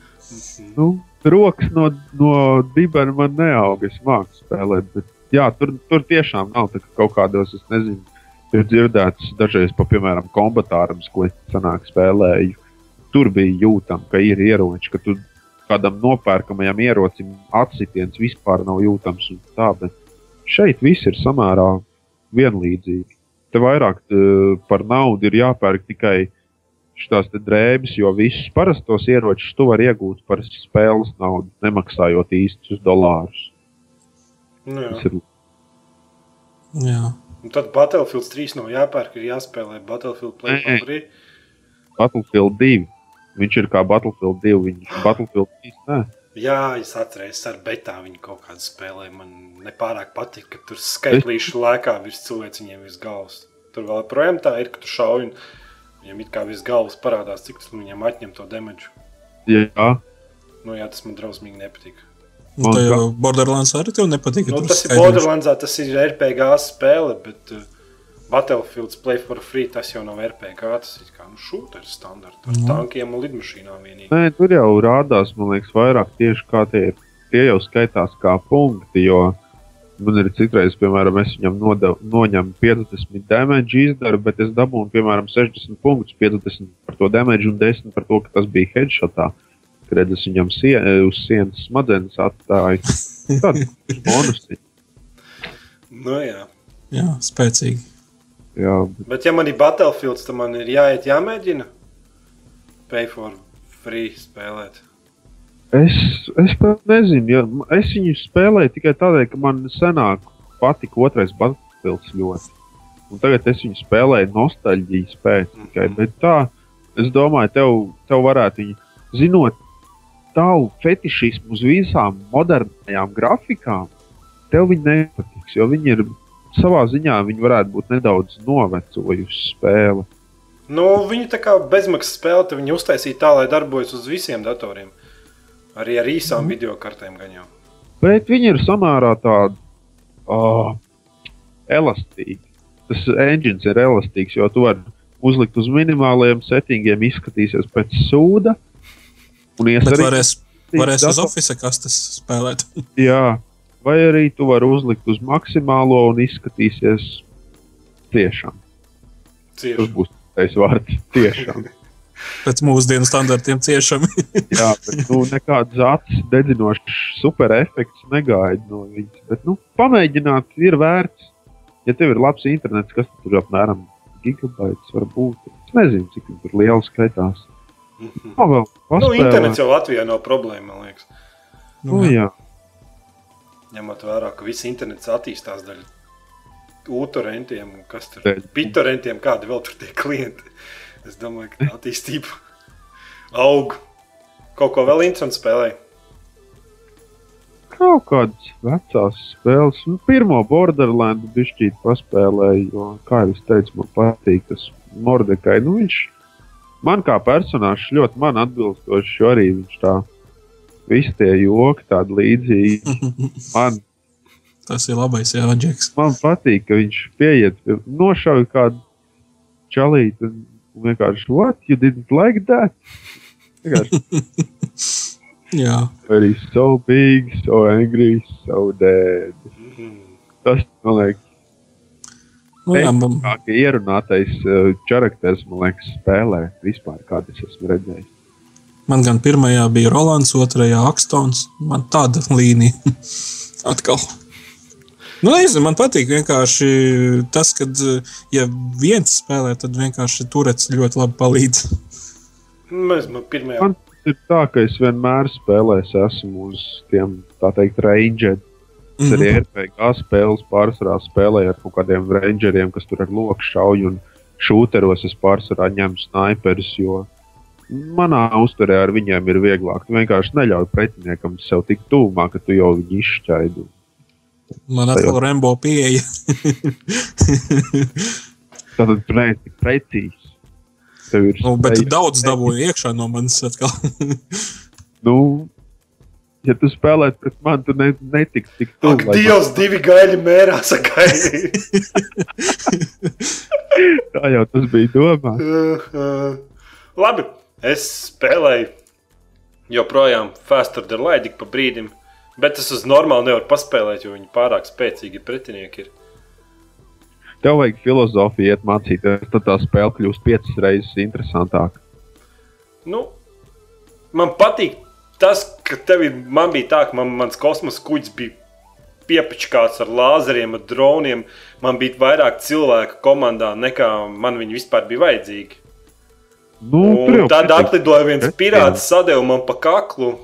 nu, rokas no, no dibena man neaug. Es māku spēlēt, bet jā, tur, tur tiešām nav kaut kādos, es nezinu, ir dzirdēts dažreiz pa, piemēram, kombatārams, ko es senāk spēlēju. Tur bija jūtama, ka ir ieroči, ka tu kādam nopērkamajam ierocim atsitiens vispār nav jūtams. un Tā, bet šeit viss ir samērā vienlīdzīgi. Te vairāk eh, par naudu ir jāpērk tikai šīs drēbes, jo visus parastos ieročus tu vari iegūt par spēles naudu, nemaksājot īstus dolārus. Nu, Tas jā. ir Jā. Un tad Battlefield 3 nav jāpērk, ir jāspēlē Battlefield Play for Free. Battlefield 2. Viņš ir kā Battlefield 2. Viņš ir Battlefield 3. Nē. Jā, es atceros, ar betā viņi kaut kādu spēlēju. Man nepārāk patīk, ka tur skaitlīši lēkā virs cilvēks viņiem virs galvas. Tur vēl projām tā ir, ka tu šauji un viņiem it kā virs galvas parādās, cik tas viņiem atņem to demedžu. Jā, Nu jā, tas man drausmīgi nepatīk. Nu, tā jau Borderlands arī tev nepatīk. Nu, tas ir. Borderlands, tas ir RPG spēle, bet uh, Battlefield Play for Free tas jau nav RPG. Tas ir kā nu, šūteris standarts ar Nu. tankiem un lidmašīnām vienīgi. Nē, tur jau rādās, man liekas, vairāk tieši kā tie ir. Tie jau skaitās kā punkti, jo man ir citreiz, piemēram, es viņam nodevu, noņemu 50 damage izdaru, bet es dabūnu, piemēram, 60 punktus, 50 par to damage un 10 par to, ka tas bija headshotā. Kad es viņam sie uz sienas smadzenes atstāju. Tad bonusi. Nu, jā. Jā, spēcīgi. Jā, Bet, ja man ir Battlefield, tad man ir jāiet, jāmēģina Pay for Free spēlēt. Es, es pat nezinu, ja, es viņu spēlēju tikai tādēļ, ka man senāk patika otrais Battlefields ļoti. Un tagad es viņu spēlēju nostalģijas pēc tikai. Mhm. Bet tā, es domāju, tev, tev varētu viņu, zinot tavu fetišismu uz visām modernajām grafikām, tev viņi nepatiks, jo viņi ir savā ziņā, viņi varētu būt nedaudz novecojusi spēle. Nu, viņi tā kā bezmaksas spēle, viņi uztaisīja tā, lai darbojas uz visiem datoriem. Arī ar īsām mm. video kartēm gan jau. Bet viņi ir samērā tādi uh, elastīgi. Tas engines ir elastīgs, jo tu vari uzlikt uz minimāliem settingiem, izskatīsies pēc sūda. Un ies Bet arī varēs, varēs uz Office kastes spēlēt. (laughs) Jā, vai arī tu vari uzlikt uz maksimālo un izskatīsies tiešām. Tas Cieši. būs tas vārds (laughs) tiešām. Pēc mūsdienu standartiem ciešami. (laughs) Jā, bet nu, nekāds acis dedzinošs super efekts negaida no viņas. Bet, nu, pamēģināt, ir vērts. Ja tev ir labs internets, kas tur apmēram gigabaits var būt. Es nezinu, cik tur liela skaitās. Nav vēl Nu, internets jau Latvijā nav problēma, man liekas. Nu, jā. Ņemot vērā, ka viss internets attīstās daļai utorentiem, un kas tur Dēļ. pitorentiem, kādi vēl tur tie klienti. Es domāju, ka attīstība aug. Kaut ko vēl interesantu spēlēji? Kaut kādas vecās spēles. Nu, pirmo Borderlandu bišķīt paspēlēju, jo, kā jau es teicu, man patīk tas Mordekai. Nu, viņš man kā personāžs ļoti man atbilstošs, jo arī viņš tā visi tie joki tādi līdzīgi. (laughs) Man, Tas ir labais, jā, Džeks. man patīk, ka viņš pieiet, nošauja kādu čalīti un vienkārši, what, you didn't like that? (laughs) Jā, very so big, so angry, so dead. Tas, man liekas, nu, jā man, kā ierunātais čarakteris, man liekas, spēlē vispār, kādu es esmu redzējis. man gan pirmajā bija Rolands, otrajā Akstons. Man tāda līnija (laughs) atkal. Nu, nezinu, man patīk vienkārši tas, ka, ja viens spēlē, tad vienkārši turēts ļoti labi palīdz. Mēs man pirmajā. Man ir tā, ka es vienmēr spēlēju, esmu uz tiem, tā teikt, rangeriem. Tas arī. RPG spēles pārsvarā spēlēju ar kaut kādiem rangeriem, kas tur ar loku šauju un šūteros es pārsvarā ņemu sniperus, jo manā uzturē ar viņiem ir vieglāk. Tu vienkārši neļauj pretiniekam sev tik tuvumā, ka tu jau viņu izšķaidi. Man atkal Rembo pieeja. Tātad tik precīzi. Tev ir nu, bet daudz dabūju iekšā no manis atkal. Nu, ja tu spēlē pret mani, tu ne, netiksi tik Ak, tuvu. lai Dievs, divi gaļi mērā sagaidīja. (laughs) Tā jau tas bija domāts. Uh, uh. Labi, es spēlēju joprojām Faster than Light pa brīdim, bet es uz normāli nevaru paspēlēt, jo viņi pārāk spēcīgi pretinieki ir. Tev vajag filozofiju, iet mācīties, tad tā spēle kļūst piecas reizes interesantāka. Nu, man patīk tas, ka tev ir, man bija tā, ka man, mans kosmosa kuģis bija piepičkāts ar lāzeriem, ar droniem. Man bija vairāk cilvēku komandā, nekā man viņi vispār bija vajadzīgi. Nu, jau tad atlidoja viens Bet, pirāts, sadeva man pa kaklu,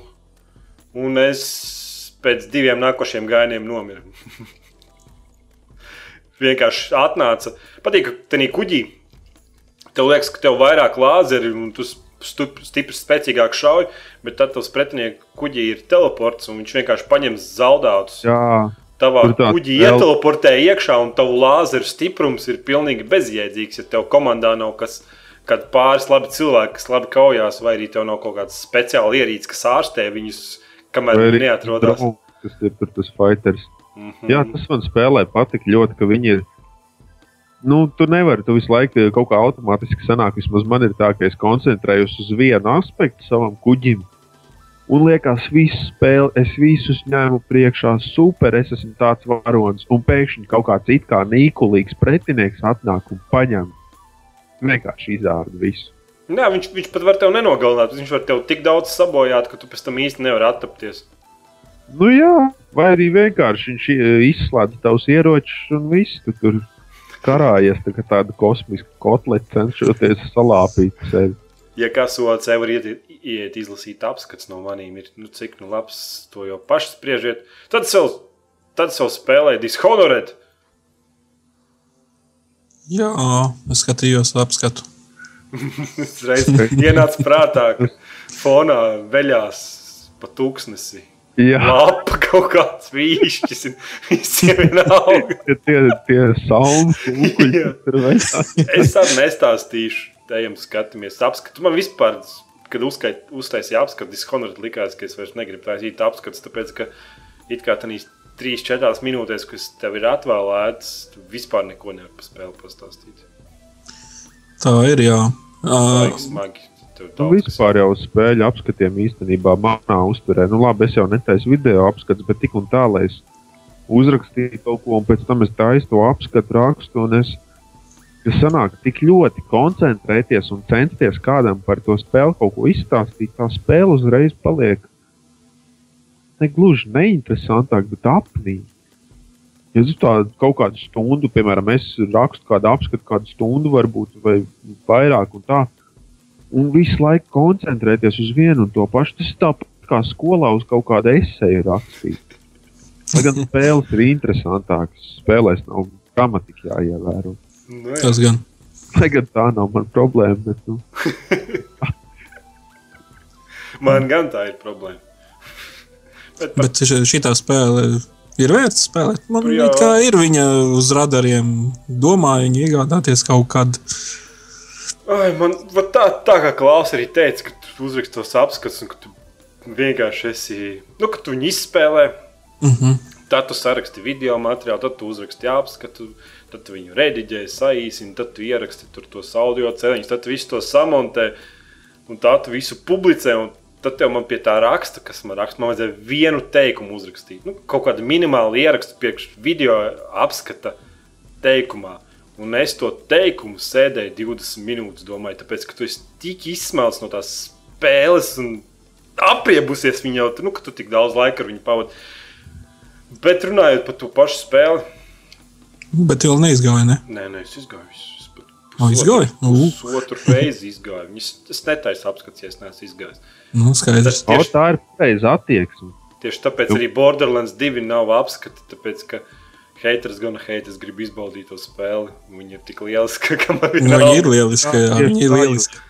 un es pēc diviem nākošiem gājieniem nomiru. (laughs) Vienkārši atnāca. Patīk, ka tajā kuģī tev liekas, ka tev vairāk lāzeri un tu stup- stipri spēcīgāk šauj, bet tad tavs pretinieks kuģī ir teleports un viņš vienkārši paņem zaudētus. Jā, Tavā kuģī vēl- ieteleportē iekšā, un tavu lāzeru stiprums ir pilnīgi bezjēdzīgs. Ja tev komandā nav kas, kad pāris labi cilvēki, kas labi kaujās, vai arī tev nav kaut kāds speciāls ierīcis, kas ārstē viņus, kamēr viņi neatrodas. kas ir tas fighters. Mhm. Jā, tas man spēlē patīk ļoti, ka viņi ir. Nu, tu nevari, tu visu laiku kaut kā automātiski sanāk. Vismaz man ir tā, ka es koncentrējos uz vienu aspektu savam kuģim. Un liekas, visu spēli, es visus ņēmu priekšā, super, es esmu tāds varonis. Un pēkšņi kaut kāds it kā nīkulīgs pretinieks atnāk un paņem. Vienkārši izārda visu. Jā, viņš, viņš pat var tevi nenogalināt. Viņš var tevi tik daudz sabojāt, ka tu pēc tam īsti nevari attapties. Nu, jā, vai arī vienkārši viņš e, izslēdz tavus ieročus un viss tu tur karājies tā kā tāda kosmiska kotleta, cenšoties salāpīt sevi. Ja kas otrs var iet, iet izlasīt apskats no maniem, ir nu, cik nu labs, to jau paši spriežiet. Tad sev, tad sev spēlē Dishonored. Jā, es skatījos, apskatu. (laughs) Es reiz ienāca prātā, ka fonā veļās pa tūkstnesi. Jā, (laughs) Lapa kaut kāds vīšķis, visiem vienalga. (laughs) tie, tie, saules (laughs) kūkuļi. Es arī nestāstīšu, tejam skatāmies apskatu. Man vispār, kad uzskait, uztaisīja apskatu, Dishonored likās, ka es vairs negribu taisīt apskats, tāpēc, ka it kā tanīs 3-4 minūtēs, kas tev ir atvēlētas, tu vispār neko nevar par spēli pastāstīt. Tā ir, jā. Uh, smagi. Nu, vispār jau spēļu apskatiem īstenībā manā uzturē. Nu, labi, es jau netaisu video apskats, bet tik un tā, lai es uzrakstīju kaut ko, un pēc tam es taisu to apskatu rakstu. un Es, kas sanāk tik ļoti koncentrēties un censties kādam par to spēli kaut ko izstāstīt, tā spēle uzreiz paliek ne gluži neinteresantāk, bet apnīk. Ja tu tādu kaut kādu stundu, piemēram, es rakstu kādu apskatu, kādu stundu varbūt, vai vairāk, un tā, un visu laiku koncentrēties uz vienu un to pašu. Tas tāpat kā skolā uz kaut kādu esēju rakstīt. Lai gan spēles ir interesantākas, spēlēs nav gramatika jāievēro. Nu, jā. tas gan. Lai gan tā nav mana problēma, bet nu, (laughs) Man gan tā ir problēma. (laughs) Bet, par... Bet šī spēle ir vērts spēlēt. Man kā ir viņa uz radariem, domāju, viņa iegādāties kaut kad. Ai, man tā, tā kā Klaus arī teica, ka tu uzrakst tos apskats un ka tu vienkārši esi, nu, ka tu viņu izspēlē. Mm -hmm. Tad tu saraksti video materiālu, tad tu uzraksti apskatu, tad tu viņu rediģēji, saīsini, tad tu ieraksti tur tos audio ceļus, tad tu visu to samontē un tā tu visu publicē. Un tad tev man pie tā raksta, kas man raksta, man vajadzēja vienu teikumu uzrakstīt. Nu, kaut kādu minimālu ierakstu priekš video apskata teikumā. Un es to teikumu sēdēju 20 minūtes, domāju, tāpēc, ka tu esi tik izsmelts no tās spēles un apriebusies viņa jau, nu, ka tu tik daudz laika ar viņu pavadi. Bet runājot par to pašu spēli, Bet vēl neizgāja, ne? nē, nē, es izgāju. Es pat O, izgāji? U. Pusotru reizi izgāju. Viņas, es netaisu apskats, ja es neesmu izgājis. Nu, skaidrs. Tas O, tieši, tā ir pareiza attieksme. tieši tāpēc arī Borderlands 2 nav apskata, tāpēc, ka haters gan haters grib izbaudīt to spēli. Viņa ir tik lieliska, ka man Nu, viņa ir lieliska, jā, Tieši viņa ir lieliska.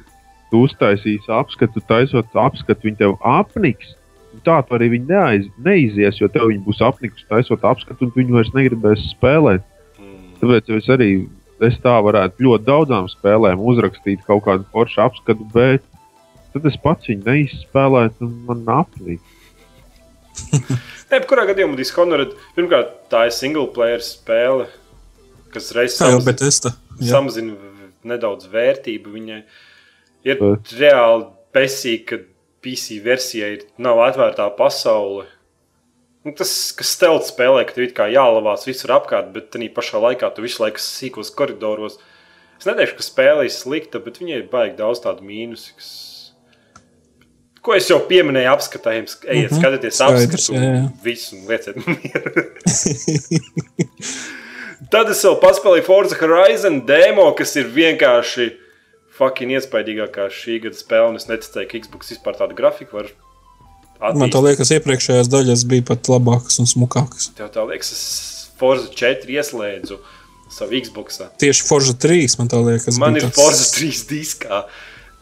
Tu uztaisīsi apskatu, taisot apskatu, viņi tev apniks. Un Tā tu arī viņi neaiz, neizies, jo tev viņi būs apnikusi, taisot apskatu, un viņi vairs negribēs spēlēt. Mm. Tāpēc es arī es tā varētu ļoti daudzām spēlēm uzrakstīt kaut kādu foršu apskatu, bet tad es pats viņu neizspēlētu, un man apnīk. (laughs) Nē, kurā gadījumā Dishonored, pirmkārt, tā ir single player spēle, kas reizes samazina- samazina nedaudz vērtību. Viņai ir Bet- reāli besīgi, ka PC versijai ir- nav atvērtā pasaule. Nu, tas, kas stealth spēlē, ka tev kā jālavās visur apkārt, bet tā pašā laikā tu visu laiku sīkos koridoros. Es neteikšu, ka spēle ir slikta, bet viņai ir baigi daudz tādu mīnusu. Kas... Ko es jau pieminēju, apskatījumā, ejiet, skatieties, Skaidrs, apskatu jā, jā. un visu, lieciet mieru. (laughs) Tad es vēl paspēlēju Forza Horizon demo, kas ir vienkārši fucking iespaidīgākā šī gada spēle. un Es neticēju, ka Xbox vispār tādu grafiku var Man tā attīstīt. liekas, iepriekšējās daļas bija pat labākas un smukākas. Tev tā liekas, es Forza 4 ieslēdzu savu Xbox. Tieši Forza 3 man liekas. Man ir tāds- Forza 3 diskā.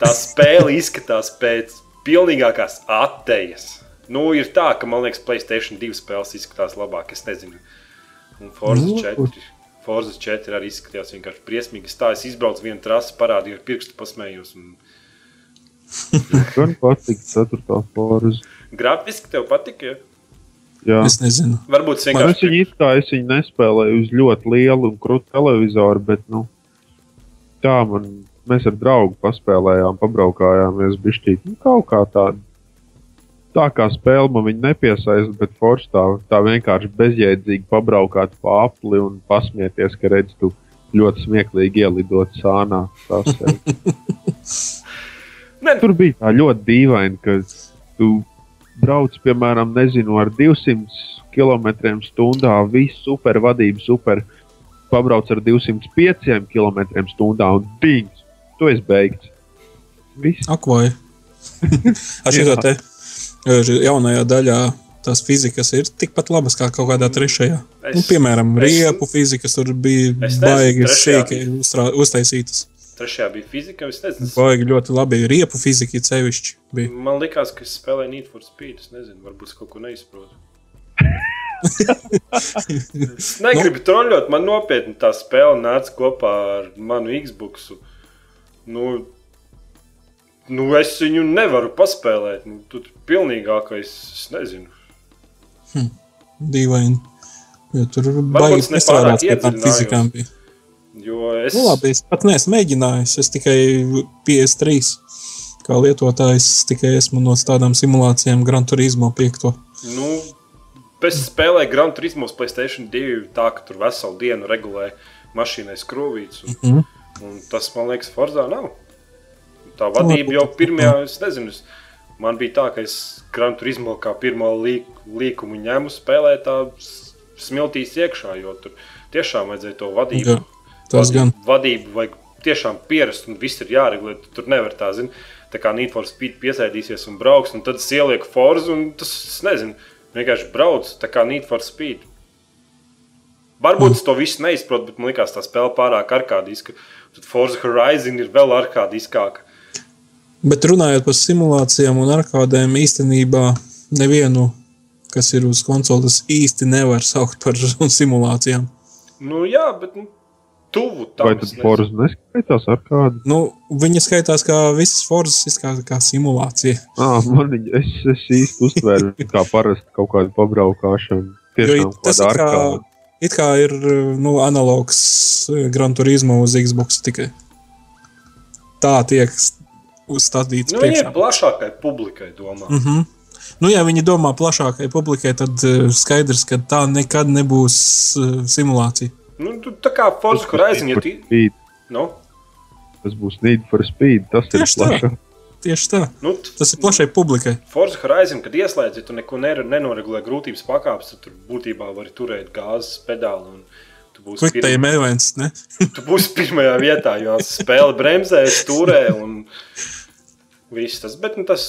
Tā spēle izskatās pēc pilnīgākās attējas. Nu, ir tā, ka man liekas, Playstation 2 spēles izskatās labāk. Es nezinu. Un Forza Nu, 4. Forza 4 arī izskatījās vienkārši briesmīgi. Es tā es izbraucu vienu trasi, parādīju ar pirkstu, pasmējos. Un... (laughs) Gan patīk, ceturtā forza. Grafiski tev patika. Ja? Jā, Es nezinu. Varbūt es Man es vienkārši. viņu kā es viņu nespēlēju uz ļoti lielu un krūtu televizoru, bet nu, tā man, mēs ar draugu paspēlējām, pabraukājāmies bišķīt, nu, kaut kā tāda. Tā kā spēle man nepiesaista, bet forši tā, tā vienkārši bezjēdzīgi pabraukāt pa apli un pasmieties, ka redz, tu ļoti smieklīgi ielidot sānā. Tā (laughs) Tur bija tā ļoti dīvaini, ka tu brauc, piemēram, nezinu, ar 200 km/h, visu super vadību, super. Pabrauc ar 205 km/h un dīns. Tu esi beigts. Viss. Ak, vai? Ar šito Jā. te e, jaunajā daļā tās fizikas ir tikpat labas kā kaut kādā trešajā. Es- nu, piemēram, es- riepu fizikas tur bija baigi uzstrā- uztaisītas. Trešajā bija fizika. Es nezinu, Baigi ļoti labi. Riepu fizika ir sevišķi. Bija. man liekas, ka es spēlēju Need for Speed. Es nezinu, varbūt es kaut ko neizprotu. es (laughs) negribu nu, troļļot. Man nopietni tā spēle nāca kopā ar manu Xbox. Nu, nu, es viņu nevaru paspēlēt. Nu, tur pilnīgākais, es nezinu. Dīvaini. Jo tur es baigi nepārāk strādāt pie tām fizikām. Bija. Jo es, Nu, labi, es pat neesmu mēģinājis. Es tikai 53. Kā lietotājs tikai esmu no tādām simulācijām Gran Turismo 5. nu, es spēlēju Gran Turismo Playstation 2 tā, ka tur veselu dienu regulē mašīnai skrūvītas. Un, Mhm. Un tas, man liekas, Forzā nav. Tā vadība jau pirmajā, es nezinu, es, man bija tā, ka es Gran Turismo kā pirmo līk, līkumu ņēmu spēlēt tā smiltīs iekšā, jo tur tiešām vajadzēja to vadību. Jā, tas gan. Vadību vajag tiešām pierast, un viss ir jāreglē. Tu Tur nevar tā, zin, tā kā Need for Speed piesaistīsies un brauks, un tad es ielieku forzu, un tas, es nezinu, vienkārši brauc tā kā Need for Speed. Varbūt es to visu neizprotu, bet man liekas, tā spēle pārāk arkādiska. Tad Forza Horizon ir vēl arkādiskāka. Bet runājot par simulācijām un arkādēm, īstenībā nevienu, kas ir uz konsoles, īsti nevar saukt par (laughs) simulācijām. Nu, jā, bet nu, tuvu tam Vai tad Forza neskaitās ar kādu? Nu, viņa skaitās kā visas forzas, izskatās kā simulācija. Ah, man viņa, es, es īsti uztvēru kā parasti kaut kādu pabraukšanu. Jo Tiešām tas kāda ir kā. It kā ir nu, analogs eh, Gran Turismo uz Xbox tikai. Tā tiek uzstādīts Nu, priekšā. ir plašākai publikai domā. Mm -hmm. Nu, ja viņi domā plašākai publikai, tad uh, skaidrs, ka tā nekad nebūs uh, simulācija. Nu, tu, tā kā Forza Horizon, ja tu... Nu, Tas būs Need for Speed. Tas ir Tieši tā. plašāk. Tieši tā. nu, Tas ir plašai publikai. Forza Horizon, kad ieslēdz, ja tu neko nenoregulē grūtības pakāpes, tad tur būtībā vari turēt gāzes pedāli. un time events, ne? (laughs) Tu būsi pirmajā vietā, jo spēle bremzē, stūrē un viss tas. Bet nu, tas,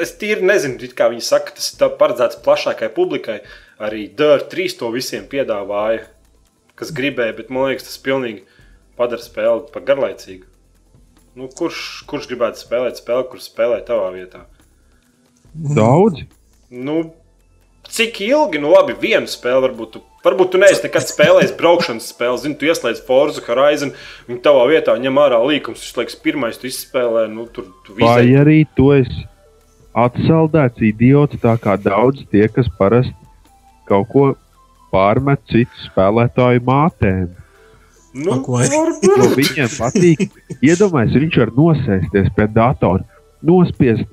es tīri nezinu, kā viņi saka, tas ir paredzēts plašākai publikai. Arī Dārta 3 to visiem piedāvāja, kas gribēja, bet man liekas, tas pilnīgi padara spēli par garlaicīgu. Nu, kurš, kurš gribētu spēlēt spēli, kur spēlē tavā vietā? Daudz. Nu, cik ilgi, nu labi, vienu spēli varbūt. Tu, varbūt tu neesi nekad spēlējis braukšanas spēli. Zini, tu ieslēdz Forza Horizon, viņa tavā vietā ņem ārā līkumus. Viņš liekas, pirmais tu izspēlē, nu tur tu Vai vizē. arī tu esi atsaldēts idiots, tā kā daudz tie, kas parasti kaut ko pārmet citu spēlētāju mātēm. Nu? Jo varbūt. viņiem patīk, iedomājieties, viņš var nosēsties pie datora, nospiest,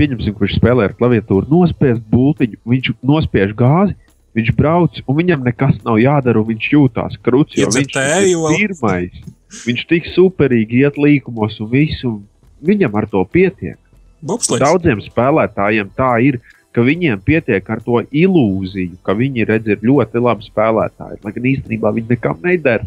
pieņemsim, kurš spēlē ar klaviatūru, nospiest būtiņu, viņš nospiež gāzi, viņš brauc, un viņam nekas nav jādara, un viņš jūtās krūts, jo viņš ir pirmais. Viņš tik superīgi iet līkumos, un visu, viņam ar to pietiek. Bobslēgs. Daudziem spēlētājiem tā ir, ka viņiem pietiek ar to ilūziju, ka viņi redz, ir ļoti labi spēlētāji, lai gan īstenībā viņi nekam neder.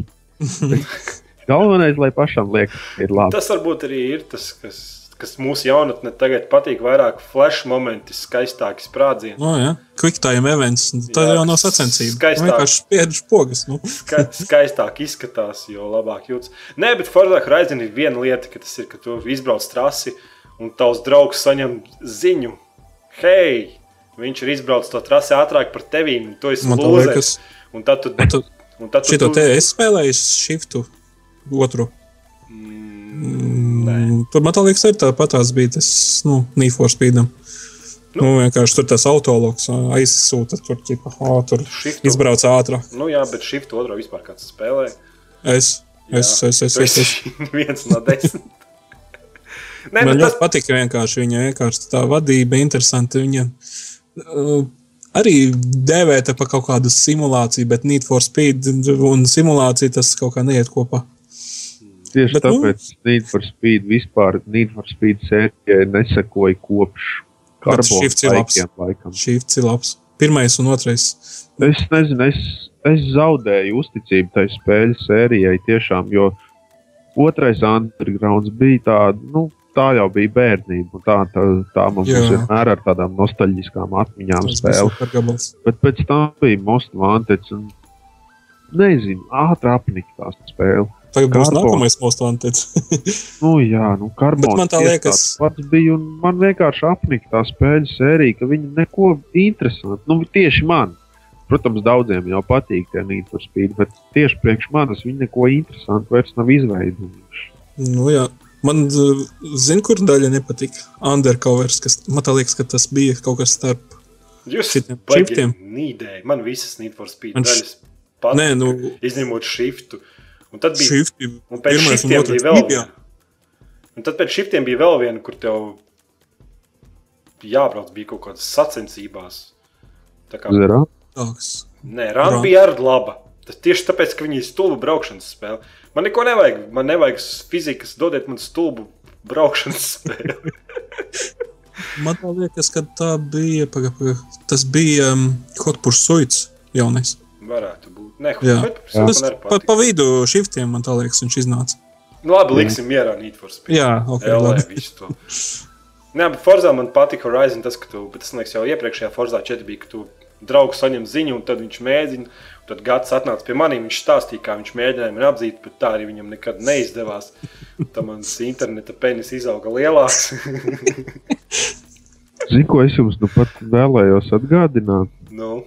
(laughs) Galvenais, lai pašam liekas, ka ir labi. Tas varbūt arī ir tas, kas, kas mūsu jaunatnē tagad patīk. Vairāk flash momenti, skaistāki sprādzieni. No, jā, quick time events. Tā Jā, jau nav sacensība. skaistāk. Vienkārši spiež pogas. Nu. Ska, skaistāk izskatās, jo labāk jūtas. Nē, bet Forza Horizon ir viena lieta, ka tas ir, ka tu izbrauc trasi un tavs draugs saņem ziņu. Hei, viņš ir izbraucis to trasi ātrāk par tevi, un tu esi lūzers. liekas, Un tad tu, tu, un tad tu, šito tu te es spēlēju shiftu otru. Mm. Mm, Tur man liekas, arī tāpat tās bija tas, nu, Need for Speedam. Nu, nu, vienkārši tur tas autologs aizsūta, tur ķipa, ā, tur Shiftu. izbrauc ātrāk. Nu jā, bet šī otru vispār kāds spēlē. Es, es, Jā. es, es, es, es. esi (laughs) viens no desmit. (laughs) Nē, Man ļoti tas, patika vienkārši viņa vienkārši tā vadība, interesanti. Viņa uh, arī dēvēta par kaut kādu simulāciju, bet Need for Speed un simulācija tas kaut kā neiet kopā. Tieši Bet, nu- tāpēc Need for Speed vispār Need for Speed sērijai nesakoja kopš Shifts ir labs. karboniem laikam. Šī ir labs. Pirmais un otrais. Es nezinu, es, es zaudēju uzticību tai spēļu sērijai tiešām, jo otrais undergrounds bija tāda, nu, tā jau bija bērnība. Tā, tā, tā mums Jā. vienmēr ar tādām nostalģiskām atmiņām supergabals. Bet pēc tam bija Most Wanted. Un, nezinu, ātri apnika tā spēle. Tagad būs Carbon. nākamais monstrs. (laughs) Nu, jā, nu, karbons man tā liekas- pats bija. un Man vienkārši apnika tā spēļu sērija, ka viņi neko interesantu. Nu, tieši man. Protams, daudziem jau patīk tie Need for Speed, bet tieši priekš manis viņi neko interesantu vairs nav izveidojuši. nu, jā. Man, zina, kur daļa nepatika. Undercovers, kas man liekas, ka tas bija kaut kas starp. jūs šitiem shiftiem. nīdēji. Man visas Need for Speed Man daļas patīk. Nē, nu, Izņemot shiftu. Un tad bija šifti. Un pēc Pirmais un shiftiem otrais bija vēl viena. Un tad pēc shiftiem bija vēl viena, kur tev jābrauc bija kaut kādas sacensībās. Tā kā? Tāks. Nē, Rāna Run. bija arī laba. Tas tieši tāpēc, ka viņi ir stulbi braukšanas spēle. Man neko nevajag. Man nevajag fizikas, dodiet man stulbu braukšanas spēli. (laughs) Man liekas, ka tā bija. Paga, paga, tas bija um, Hot Pursuits jaunais. Varētu būt. Nē, Tas arī pa, pa vidu shiftiem, man tā liekas, viņš iznāca. Nu, labi, liksim mierā Need for Speed. Jā, ok. LA. Nē, bet Forzā man patika Horizon tas, ka tu, bet tas, liekas, jau iepriekšējā Forzā 4 bija, ka tu draugs saņem ziņu, un tad viņš mēģina, Tad gads atnāca pie maniem, viņš stāstīja, kā viņš mēģināja mani apdzīt, bet tā arī viņam nekad neizdevās. Tad mans interneta penis izauga lielāks. (laughs) Zinu, ko es jums nu pat vēlējos atgādināt. nu,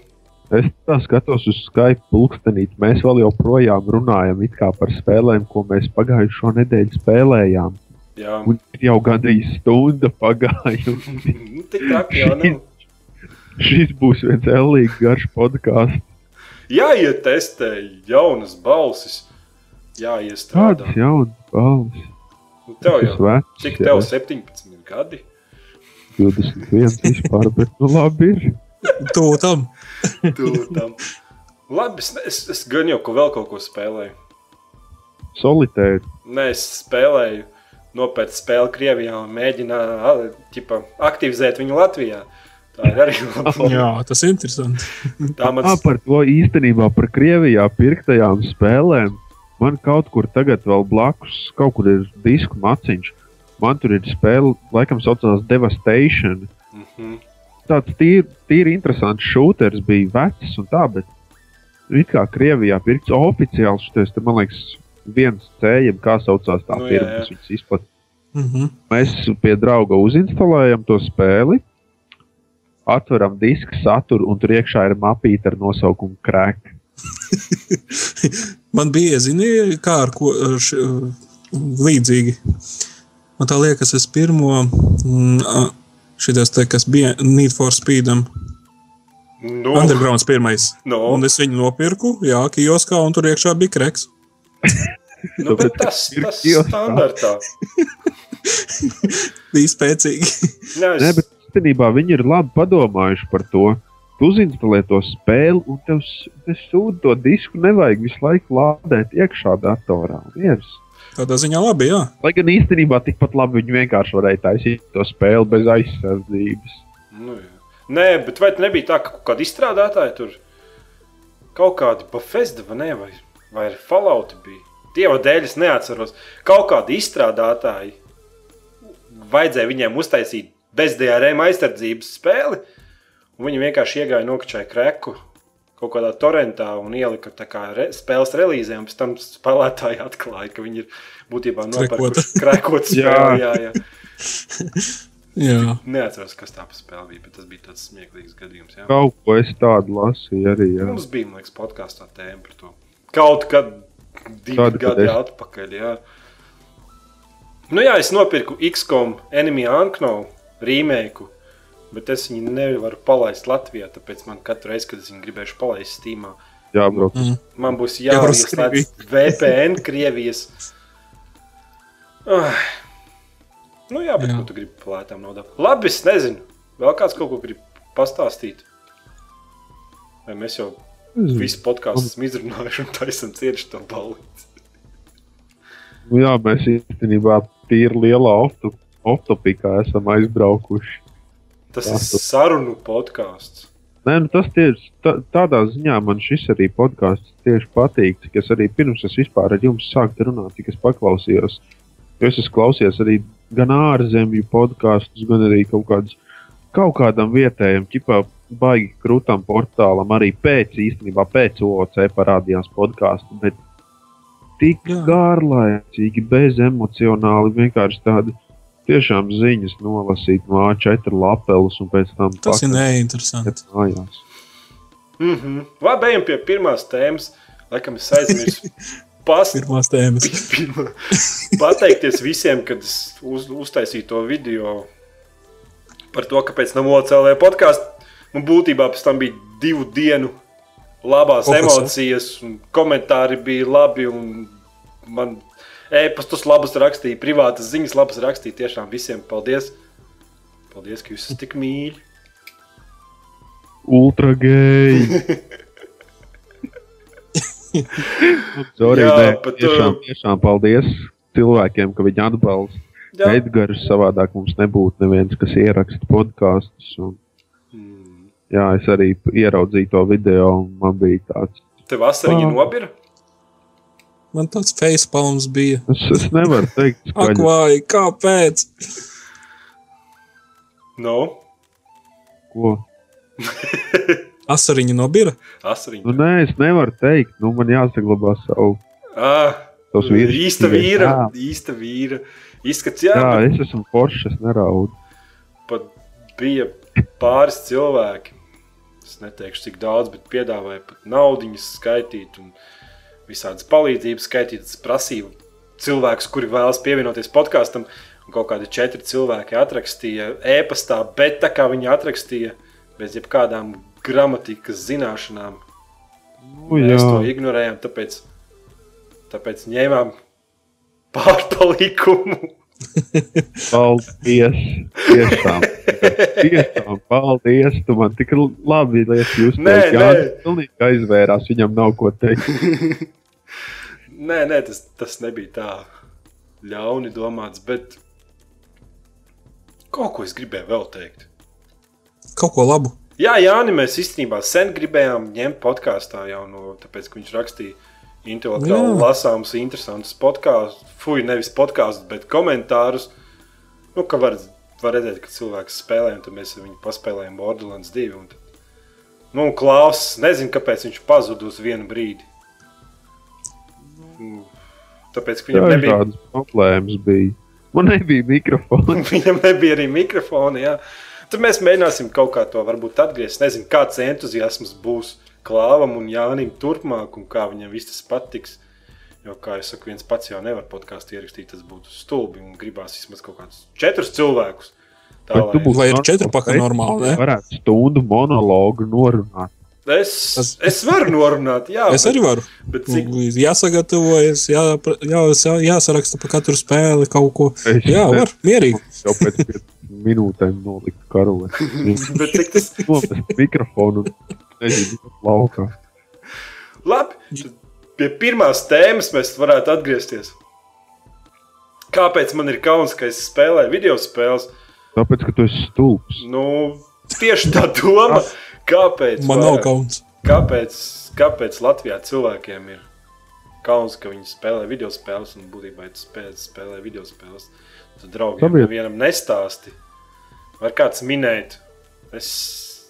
Es tā skatos uz Skype pulkstenīt. Mēs vēl joprojām runājam it kā par spēlēm, ko mēs pagājušo nedēļu spēlējām. jā, Un jau gandrīz stunda pagājusi. (laughs) nu, tik traki jau nav. Šis būs viens ellīgs garš podkāsts. Jāietestē jaunas balsis, jāiestrādā. Kādas jaunas balvas? Nu, tev jau, vecs, cik jā. tev 17 gadi? 21 vispār, bet nu labi ir. Tūtam. Tu tam. Labi, es, es, es gan jau ko vēl kaut ko spēlēju. Solitēri. Nē, es spēlēju nopietnu spēli Krievijā un mēģināju aktivizēt viņu Latvijā. Tā ir arī laba. Jā, tas ir interesanti. Tā Jā, man par to īstenībā par Krievijā pirktajām spēlēm. Man kaut kur tagad vēl blakus, kaut kur ir disku maciņš. Man tur ir spēle, laikam, saucamās Devastation. Mhm. Tāds tīri, tīri interesants šūters bija vecs un tā, bet it kā Krievijā pirkts oficiāls šitais, te, man liekas, viens cējiem, kā saucās tā Nu, firma, kas viņas izplatīja. Mhm. Mēs pie drauga uzinstalējam to spēli, atveram disku saturu, un tur iekšā ir mapīte ar nosaukumu Crack. (laughs) Man bija, zini, kā ar ko ar š, līdzīgi. Man tā liekas, es pirmo šitas te, kas bija Need for Speedam. Nu, Undergrounds pirmais. nu, Un es viņu nopirku, jā, kioskā, un tur iekšā bija kreks. (laughs) nu, bet tas (laughs) ir tas kioskā. standartā. Bija spēcīgi. Nē, es, bet īstenībā viņi ir labi padomājuši par to. Tu uzinstalē to spēli, un tev s- te sūta to disku. Nevajag visu laiku lādēt iekšā datorā. Viens. Tādā ziņā labi, jā. Lai gan īstenībā tikpat labi viņi vienkārši varēja taisīt to spēli bez aizsardzības. nu, jā. Nē, bet vai nebija tā, ka kaut kādi izstrādātāji tur kaut kādi Bafesta vai ne, vai, vai Fallouti bija? Dieva dēļ es neatceros. Kaut kādi izstrādātāji vajadzēja viņiem uztaisīt bez DRM aizsardzības spēli, un viņi vienkārši iegāja nokačāja kreku kaut kādā torrentā un ielika kā re, spēles relīzē, un pēc tam spēlētāji atklāja, ka viņi ir būtībā Krekota. nopirkuši krekotu (laughs) spēli. Jā, jā. jā. Neatceros, kas tā par spēli bija, bet tas bija tāds smieklīgs gadījums. Jā. Kaut ko es tādu lasīju arī. Jā. Mums bija, man liekas, podkāstā tēma par to. Kaut kad divi kad gadi es- atpakaļ. Jā. Nu jā, es nopirku XCOM Enemy Unknown remake, bet es viņu nevaru palaist Latvijā, tāpēc man katru reizi, kad es viņu gribēšu palaist Steamā, Jābrauc. Mm. man būs jāieslēdz VPN Krievijas. Ah. Nu jā, bet Jā. ko tu gribi lētām naudām? Labi, es nezinu. Vēl kāds kaut ko grib pastāstīt? Vai mēs jau visu podkāstu esam izrunājuši un tā esam cieši to balvu? Nu, jā, mēs īstenībā tīri lielā oftu- off-topikā esam aizbraukuši. Tas Jā, ir tu- sarunu podkāsts. Nē, nu tas tieši tā, tādā ziņā man šis arī podkāsts tieši patīk, cik es arī pirms es vispār ar jums sāku runāt, cik es paklausījos. Jo es esmu klausījies arī gan ārzemju podkāstus, gan arī kaut, kāds, kaut kādam vietējam, ķipā baigi krūtam portālam, arī pēc īstenībā pēc OC parādījās podkāstu, bet tik garlaicīgi, bezemocionāli, vienkārši tādi tiešām ziņas nolasīt no A4 lapeles un pēc tam Tas ir pakaļ neinteresanti. iet mājās. Mm -hmm. Labi, ejam pie pirmās tēmas. Laikam es aizmirsu. (laughs) Past, Pirmās tēmas. (laughs) pirmā. Pateikties visiem, kad es uz, uztaisīju to video par to, kāpēc nav OCLV podkāsts. Man būtībā pēc tam bija divu dienu labās Fokusā. emocijas, un komentāri bija labi. un Man e-pastus labus rakstīja, privātas ziņas labas rakstīja. Tiešām visiem paldies! Paldies, ka jūs esat tik mīļi! Ultra gay. (laughs) Sorry, Jā, nē, bet, tiešām, uh, tiešām paldies cilvēkiem, ka viņi atbalsta. Edgars. Savādāk mums nebūtu neviens, kas ieraksta podkāstus. un, Mm. Jā, es arī ieraudzīju to video, un man bija tāds. Tev vasariņa Ā. nobira? Man tāds facepalms bija. Es, es nevaru teikt, Ak, vai, kāpēc? No. ko. (laughs) Asariņa no bira? Asariņa. Nu, nē, es nevaru teikt. Nu, man jāsaglabā savu. Ah, Tos vīrus. īsta vīra. Jā, Īsta vīra. Izskats, jā, jā, bet es esmu foršs, es neraudu. pat bija pāris cilvēki. Es neteikšu, cik daudz, bet piedāvāja pat naudu skaitīt un visādas palīdzības skaitīt. Es prasīju cilvēkus, kuri vēlas pievienoties podkāstam. un Kaut kādi četri cilvēki atrakstīja e-pastā, bet tā kā viņi atrakstīja bez jebkādām gramatikas zināšanām, Nu, mēs to jā, ignorējām. Tāpēc, tāpēc ņēmām pārpalikumu. (laughs) (laughs) paldies. Tiešām. Tiešām, paldies. Tu man tik labi liekas, jūs Nē, Jā, nē. pilnīgi aizvērās. Viņam nav ko teikt. (laughs) Nē, nē tas, tas nebija tā ļauni domāts, bet kaut ko es gribēju vēl teikt. Kaut ko labu. Jā, Jāni, mēs īstenībā sen gribējām ņemt podkāstā jau no, tāpēc, ka viņš rakstīja intelektuāli lasāmus, interesantus podkāstus, fuj, nevis podkāstus, bet komentārus. Nu, ka var, var redzēt, ka cilvēks spēlē, un tad mēs viņu paspēlējām Borderlands 2. Un tad, nu, Klaus, nezinu, kāpēc viņš pazuda uz vienu brīdi. Nu, Tāpēc, ka viņam nebija Dažādas problēmas bija. Man nebija mikrofona. (laughs) Viņam nebija arī mikrofona. Jā. Tad mēs mēģināsim kaut kā to varbūt atgriezt. Nezinu, kāds entuziasms būs Klāvam un Jānim turpmāk, un kā viņam viss tas patiks. Jo, kā jau saku, viens pats jau nevar podkāstu ierakstīt, tas būtu stulbi. Un gribās vismaz kaut kādus četrus cilvēkus. Tā, Bet tu lai... būsi Vai ir četri paka veids, normāli, ne? Varētu stundu monologu norunāt. es, Tas- es varu norunāt, jā, Es arī varu. Bet cik Jāsagatavojas, jā, jā, jā, jāsaraksta par katru spēli kaut ko. Es Jā, var, mierīgi. (laughs) jau pēc minūtēm nolikt karali. (laughs) bet cik tas Nomest mikrofonu un nezinu, laukā. Labi, tad pie pirmās tēmas mēs varētu atgriezties. Kāpēc man ir kauns, ka es spēlēju video spēles? Tāpēc, ka tu esi stulbs. Nu, tieši tā doma, kāpēc, Man nav vairāk- kauns. kāpēc, kāpēc Latvijā cilvēkiem ir kauns, ka viņi spēlē video spēles un būtībā ir spēlē, spēlē video spēles. Tad draugiem Sabied- nevienam nestāsti. Var kāds minēt? Es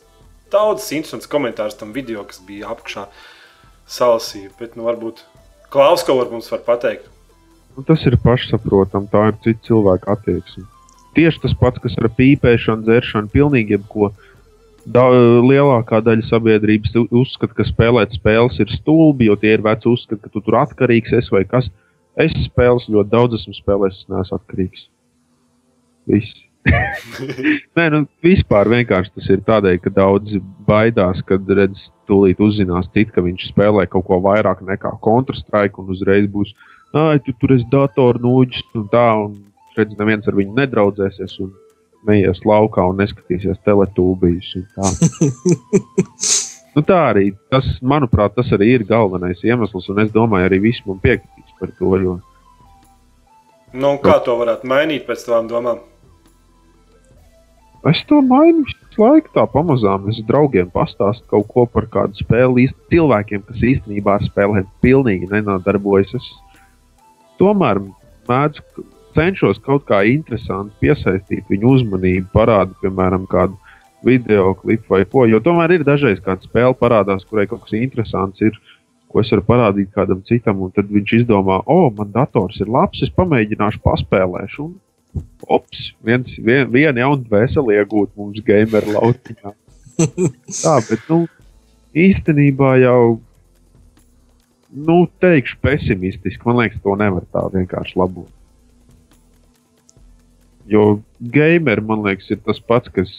daudz interesants komentārs tam video, kas bija apakšā salasīju, bet nu varbūt Klaus kaut ko mums var pateikt. Nu, tas ir pašsaprotami, tā ir cita cilvēka attieksme. Tieši tas pats, kas ar pīpēšanu, dzeršanu, pilnīgi jebko. Da, lielākā daļa sabiedrības uzskata, ka spēlēt spēles ir stulbi, jo tie ir veci uzskati, ka tu tur atkarīgs esi vai kas. Es spēles ļoti daudz esmu spēlējis, es neesmu atkarīgs. Viss. (laughs) Nē, nu, vispār vienkārši tas ir tādēļ, ka daudzi baidās, kad redz, tūlīt uzzinās, cit, ka viņš spēlē kaut ko vairāk nekā Counter-Strike, un uzreiz būs, ah, tu tur esi datoru nūģis, un tā, un redz, neviens ar viņu nedraudzēsies, un neies laukā un neskatīsies teletūbijas. un tā. (laughs) nu, tā arī, tas, manuprāt, tas arī ir galvenais iemesls, un es domāju, arī viss man piekritīs par to, jo Nu, kā to varētu mainīt pēc tavām domām? Es to mainu visu laiku, tā pamazām. Es draugiem pastāstu kaut ko par kādu spēli. Cilvēkiem, kas īstenībā ar spēlēm pilnīgi nenodarbojas. Es tomēr mēdzu, cenšos kaut kā interesanti piesaistīt viņu uzmanību, parādīt, piemēram, kādu video klipu vai ko. Jo tomēr ir dažreiz kāda spēle parādās, kurai kaut kas interesants ir. Ko es varu parādīt kādam citam, un tad viņš izdomā, o, oh, man dators ir labs, es pamēģināšu paspēlēšu. Un Ops, viens, vien, viena jauna dvēsele iegūt mums gameru lautiņā. (laughs) Tā, bet, nu, īstenībā jau, nu, teikšu pesimistiski, man liekas, to nevar tā vienkārši labot. Jo gameri, man liekas, ir tas pats, kas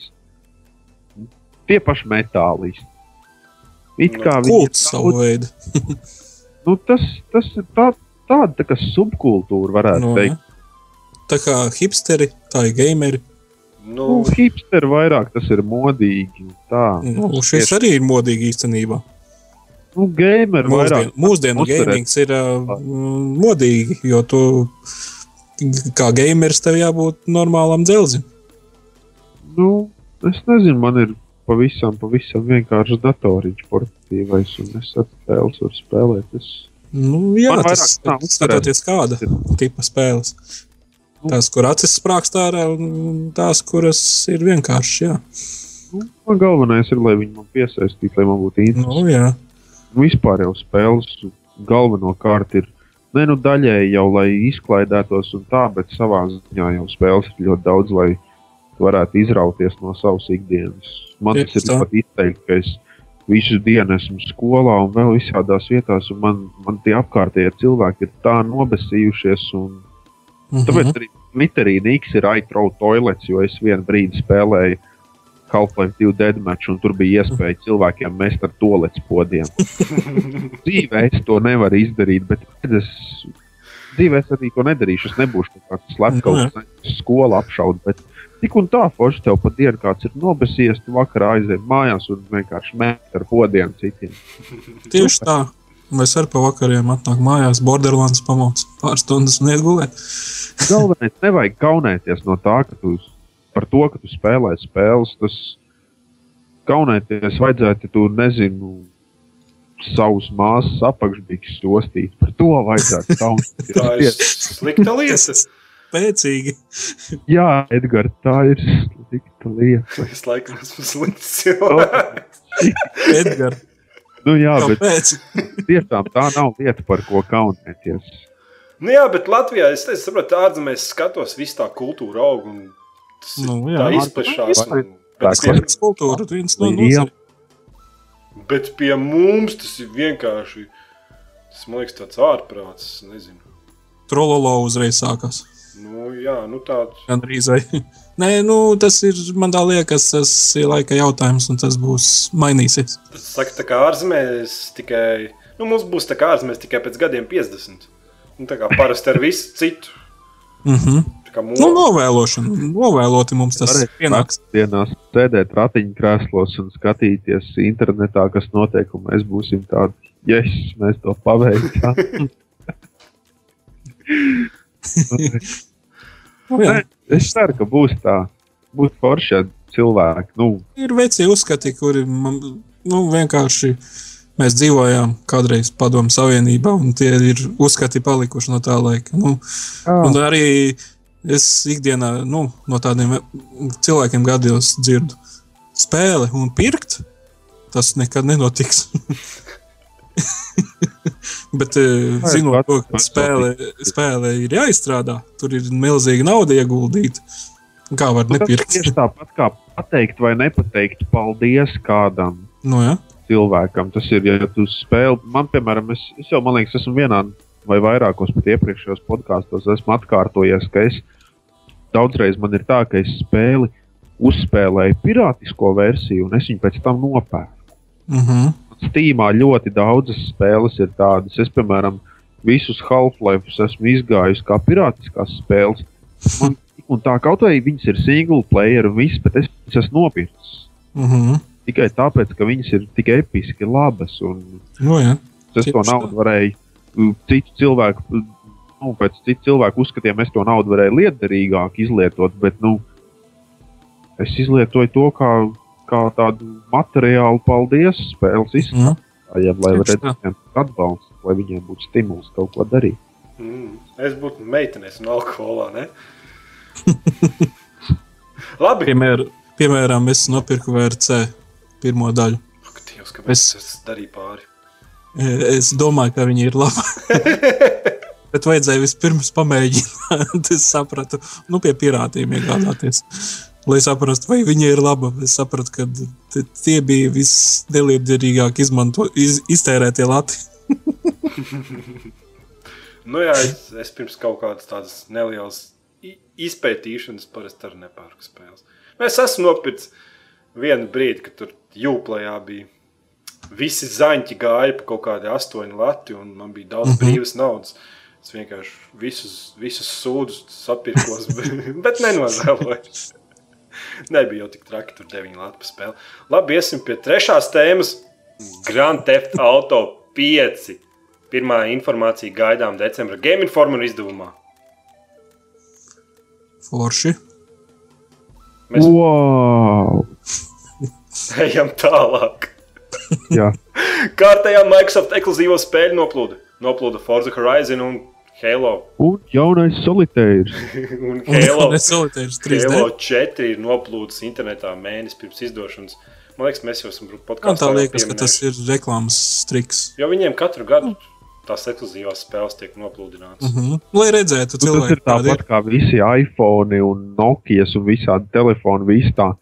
tie paši metālisti. It Nu, kā Kults savu veidu. (laughs) nu, tas, tas ir tā, tāda tā subkultūra, varētu Nu, no, teikt. Tā kā hipsteri, tā ir gameri. Nu, Nu, hipsteri vairāk tas ir modīgi. un Tā, Nu, šis arī ir modīgi īstenībā. nu, gameri vairāk. Mūsdien, mūsdienu uzturēt. gamings ir uh, modīgi, jo tu kā gameris tev jābūt normālam dzelzim. Nu, es nezinu, man ir pavisam, pavisam vienkārši datoriņš portatīvais, un es atspēles varu spēlēt. Es... Nu, jā, Man vairāk tas tā ir skatoties kāda Ir. tipa spēles. Nu. Tās, kur acis sprākst ārā, un tās, kuras ir vienkārši. Jā. Nu, galvenais ir, lai viņi man piesaistītu, lai man būtu interesanti. Nu, jā. Vispār jau spēles galvenokārt ir. Ne, nu, daļēji jau, lai izklaidētos un tā, bet savā ziņā jau spēles ir ļoti daudz, lai varētu izrauties no savas ikdienas. Man tas Tieši ir tā. pat izteikti, ka es visu dienu esmu skolā un vēl visādās vietās, un man, man tie apkārtējie cilvēki ir tā nobesījušies. Un... Tāpēc Mhm. arī Twitterī Niks ir iTrau toilets, jo es vienu brīdi spēlēju Half-Life 2 Deadmatch, un tur bija iespēja cilvēkiem mest ar toplets podiem. (laughs) Dzīvē es to nevaru izdarīt, bet es dzīvē es arī to nedarīšu. Es nebūšu kaut kāds slepkavs, skola apšaudīt. Bet tik un tā, forši tev pat dienu kāds ir nobesies, tu vakarā aizies mājās un vienkārši met ar podiem citiem. Tieši tā. Mēs arī pa vakariem atnāk mājās, Borderlands pamāca pāris stundas un iet gulēt. (laughs) Galvenais, nevajag kaunēties no tā, ka tu par to, ka tu spēlē spēles. Tas kaunēties vajadzētu, tu nezinu, savus māsas apakšbikses ostīt. Par to vajadzētu (laughs) Tā ir kaunēties. slikta lieta. Spēcīgi. (laughs) Jā, Edgars, tā ir slikta lieta. Es laikam esmu slikts cilvēks. Edgars, Nu, jā, bet kāpēc? (laughs) tiešām tā nav lieta, par ko kaunēties. Nu jā, bet Latvijā es teicu, saprotu, ārzemēs skatos visu tā kultūra aug un tas ir Nu, jā. tā izplešās. izplet- un- Tā Bet, kā- pie, Tas kultūra viens no nozarēm. bet pie mums tas ir vienkārši, tas man liekas tāds ārprāts, nezinu. Trololo uzreiz sākās. Nu jā, nu tāds. Gan arī vai. (laughs) Nē, nu, tas ir man tā liekas, tas ir laika jautājums, un tas būs mainīsies. Tas saka, tā kā ārzemēs tikai, nu mums būs tā kā ārzemēs tikai pēc gadiem 50. Nu tā kā parasti ar visu citu. Mm -hmm. Tā kā Nu, novēlošana. Novēloti mums tas pienāks. dienās sēdēt ratiņkrēslos un skatīties internetā, kas notiek, un mēs būsim tādi, yes, mēs to paveicām. (laughs) (laughs) Nu. Nē, es ceru, ka būs tā, būs forši cilvēki. Nu, Ir veci uzskati, kuri man, nu, vienkārši mēs dzīvojām kādreiz Padomu Savienībā, un tie ir uzskati palikuši no tā laika. Nu, un arī es ikdienā nu, no tādiem cilvēkiem gados dzirdu spēli un pirkt. Tas nekad nenotiks. (laughs) Bet, zinot, to, ka spēle, spēle ir jāizstrādā, tur ir milzīga nauda ieguldīta. Kā var nu, nepirkt? tieši tāpat kā pateikt vai nepateikt paldies kādam. Nu, ja? cilvēkam. Tas ir, ja tu spēlē, man, piemēram, es, es jau, man liekas, esmu vienā vai vairākos pat iepriekšējos podkāstos, esmu atkārtojies, ka es daudzreiz man ir tā, ka es spēli uzspēlēju pirātisko versiju, un es viņu pēc tam nopērku. Uh -huh. Steamā ļoti daudzas spēles ir tādas. Es, piemēram, visus Half-Life esmu izgājis kā pirātiskās spēles. Man, un tā kaut vai viņas ir single player viss, bet es viņas esmu nopircis. Uh -huh. Tikai tāpēc, ka viņas ir tik episki labas. Un, Nu, ja. Es to Tieši naudu varēju mm, citu cilvēku, nu, pēc citu cilvēku uzskatiem, es to naudu varēju liederīgāk izlietot, bet nu, es izlietoju to kā, kā tādu materiālu paldies spēles Mhm. izstrādājiem, lai Tieši varētu viņiem atbalstu, lai viņiem būtu stimuls kaut ko darīt. Mm, es būtu meitenes un alkoholā, ne? (laughs) Labi. Piemēr, piemēram, es nopirku VRC pirmo daļu. Ak, Dievs, kāpēc Es- es... darīju pāri? E, Es domāju, ka viņi ir labi. (laughs) Bet vajadzēja vispirms pamēģināt. (laughs) es sapratu, nu, pie pirātiem iegādāties. Lai saprastu, vai viņi ir labi. Es sapratu, ka tie bija visneliederīgāk izmanto, iz, iztērētie lati. (laughs) Nu, jā, es, es pirms kaut kādas tādas nelielas izpētīšanas parasti arī nepērku spēles. Es esmu nopircis vienu brīdi, kad tur jūplējā bija. Visi zaņķi gāja pa kaut kādiem astoņiem lati, un man bija daudz mm -hmm. brīvas naudas. Es vienkārši visus, visus sūdus sapirkos, (laughs) bet, bet nenovēloju. (laughs) Nebija jau tik traki, tur deviņi lati pa spēli. Labi, iesim pie trešās tēmas. Grand Theft Auto 5. Pirmā informācija gaidām decembra Game Informer izdevumā. Forši. Mēs Wow! (laughs) ejam tālāk. Jā, (laughs) Kārtējā Microsoft ekskluzīvo spēļu noplūda. Noplūda Forza Horizon un Halo Un jaunais solitērs. (laughs) un Halo, Nesolitērs 3D. Halo 4 ir noplūdis internetā mēnesi pirms izdošanas. Man liekas, mēs jau esam Man podkāstā. tā jau liekas, ka tas ir reklāmas striks. Jo viņiem katru gadu tās ekskluzīvās spēles tiek noplūdinātas. Mm -hmm. Lai redzētu, Nu, tas ir tāpat kā visi iPhone un Nokia un visādi telefoni. Visi tā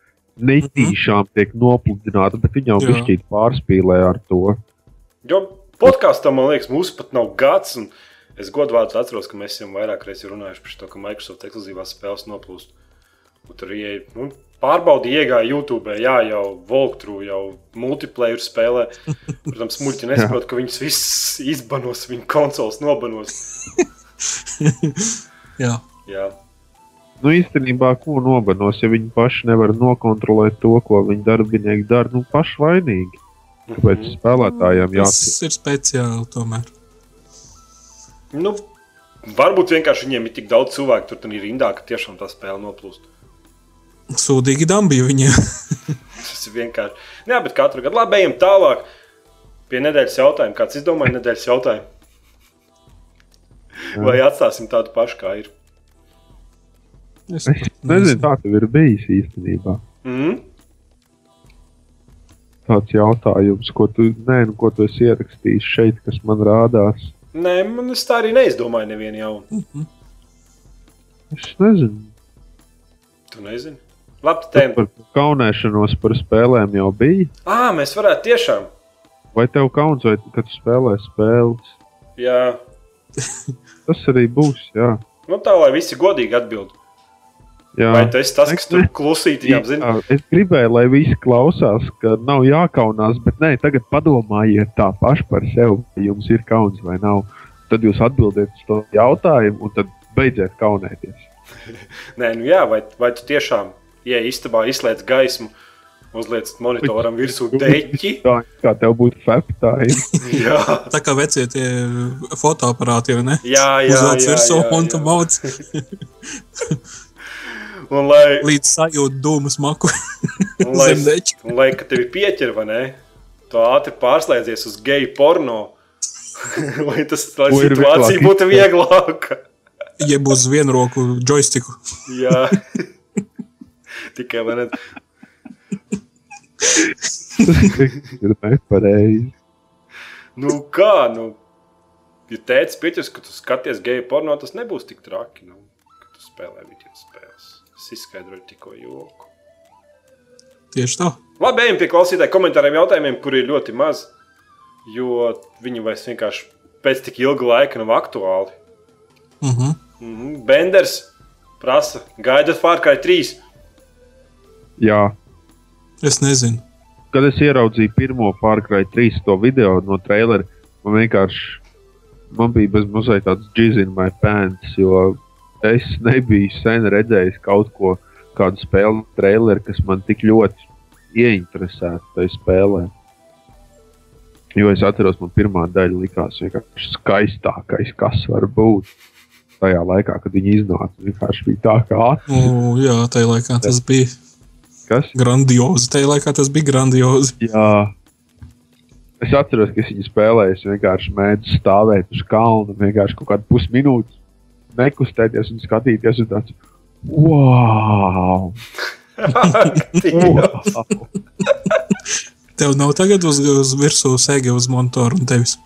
netīšām tiek nopludināti, bet viņi jau Jā. bišķīt pārspīlē ar to. Jo podkāstā, man liekas, mums pat nav gads. un Es godvārds atceros, ka mēs jau vairāk reizes runājuši par to, ka Microsoft ekskluzīvās spēles noplūst. Un tur ieeja, nu, pārbaudi, iegāja YouTube, jā, jau Volktru, jau multiplayer spēlē. Protams, muļķi nesaprot, ka viņus visus izbanos, viņu konsoles nobanos. (laughs) Jā, Jā, Nu, īstenībā, ko nobanos, ja viņi paši nevar nokontrolēt to, ko viņu darbinieki dara, nu, paši vainīgi. Kāpēc Mhm. spēlētājiem tas jāsaka? ir speciāli tomēr. Nu, varbūt vienkārši viņiem ir tik daudz cilvēku, tur ir rindā, ka tiešām tā spēle noplūst. Sūdīgi dambi viņiem. (laughs) (laughs) Tas ir vienkārši. Jā, bet katru gadu labi, ejam tālāk pie nedēļas jautājuma. Kāds izdomāja nedēļas jautājumu? Vai atstāsim tādu pašu, kā ir? Es Es nezinu, tā tev ir bijis īstenībā. Mm? Tāds jautājums, ko tu, nē, nu, ko tu esi ierakstījis šeit, kas man rādās. Nē, man es tā arī neizdomāju nevienu jaunu. Es nezinu. Tu nezini. Labi, tēma. Par kaunēšanos par spēlēm jau bija. Ah, mēs varētu tiešām. Vai tev kauns, vai kad spēlē spēles? Jā, Tas arī būs. Jā, nu tā, lai visi godīgi atbild. Jā. Vai tas ir tas, kas tur Ne- klusīti jāapzina? Jā, es gribēju, lai visi klausās, ka nav jākaunās, bet nē, tagad padomājiet tā paši par sevi, vai jums ir kauns vai nav. Tad jūs atbildiet uz to jautājumu, un tad beidziet kaunēties. (laughs) Nē, nu jā, vai, vai tu tiešām, ja istabā izslēdz gaismu, uzliec monitoram virsū (laughs) deķi? Tā kā tev būtu feptāji. (laughs) Jā, Tā kā vecie tie fotoaparāti jau ne? jā, jā. Uzvelc jā, virsū jā, un tu jā. Un lai, līdz sajūtu dūmu smaku (laughs) un lai, un lai kad tevi pieķer, vai ne? Tu ātri pārslēdzies uz geju porno. (laughs) lai tas lai situācija būtu vieglāka. Jeb uz vienu roku joystiku. (laughs) Jā, tikai vai ne? ir nepareizi. Nu, kā? Nu, ja tēvs pieķers, ka tu skaties geju porno, tas nebūs tik traki. Nu, kad tu spēlē spēles. Es izskaidroju tikko joku. Tieši tā. Labi, ejam pie klausītāju komentāriem, jautājumiem, kur ir ļoti maz. Jo viņi vairs vienkārši pēc tik ilga laika nav aktuāli. Uh -huh. Mm -hmm. Benders prasa, gaidat Far Cry 3. Jā, Es nezinu. kad es ieraudzīju pirmo pārkrāju trīs to video no trailera, man vienkārši man bija bez mazliet tāds in my pants, jo es nebiju sen redzējis kaut ko, kādu spēļu traileru, kas man tik ļoti ieinteresētu tajā spēlē. Jo es atceros, man pirmā daļa likās vienkārši skaistākais, kas var būt. Tajā laikā, kad viņi iznāca, vienkārši bija tā, kā. U, jā, tajā laikā tas bija Kas? grandiozi. Tajā laikā tas bija grandiozi. Jā. Es atceros, ka es viņu spēlēju. Es vienkārši mēģināju stāvēt uz kalna, vienkārši kaut kādu pusminūti nekustēties un skatīties uz tādu. Wow! wow! Tev nav tagad uz, uz virsū sēga uz monitoru un tevis.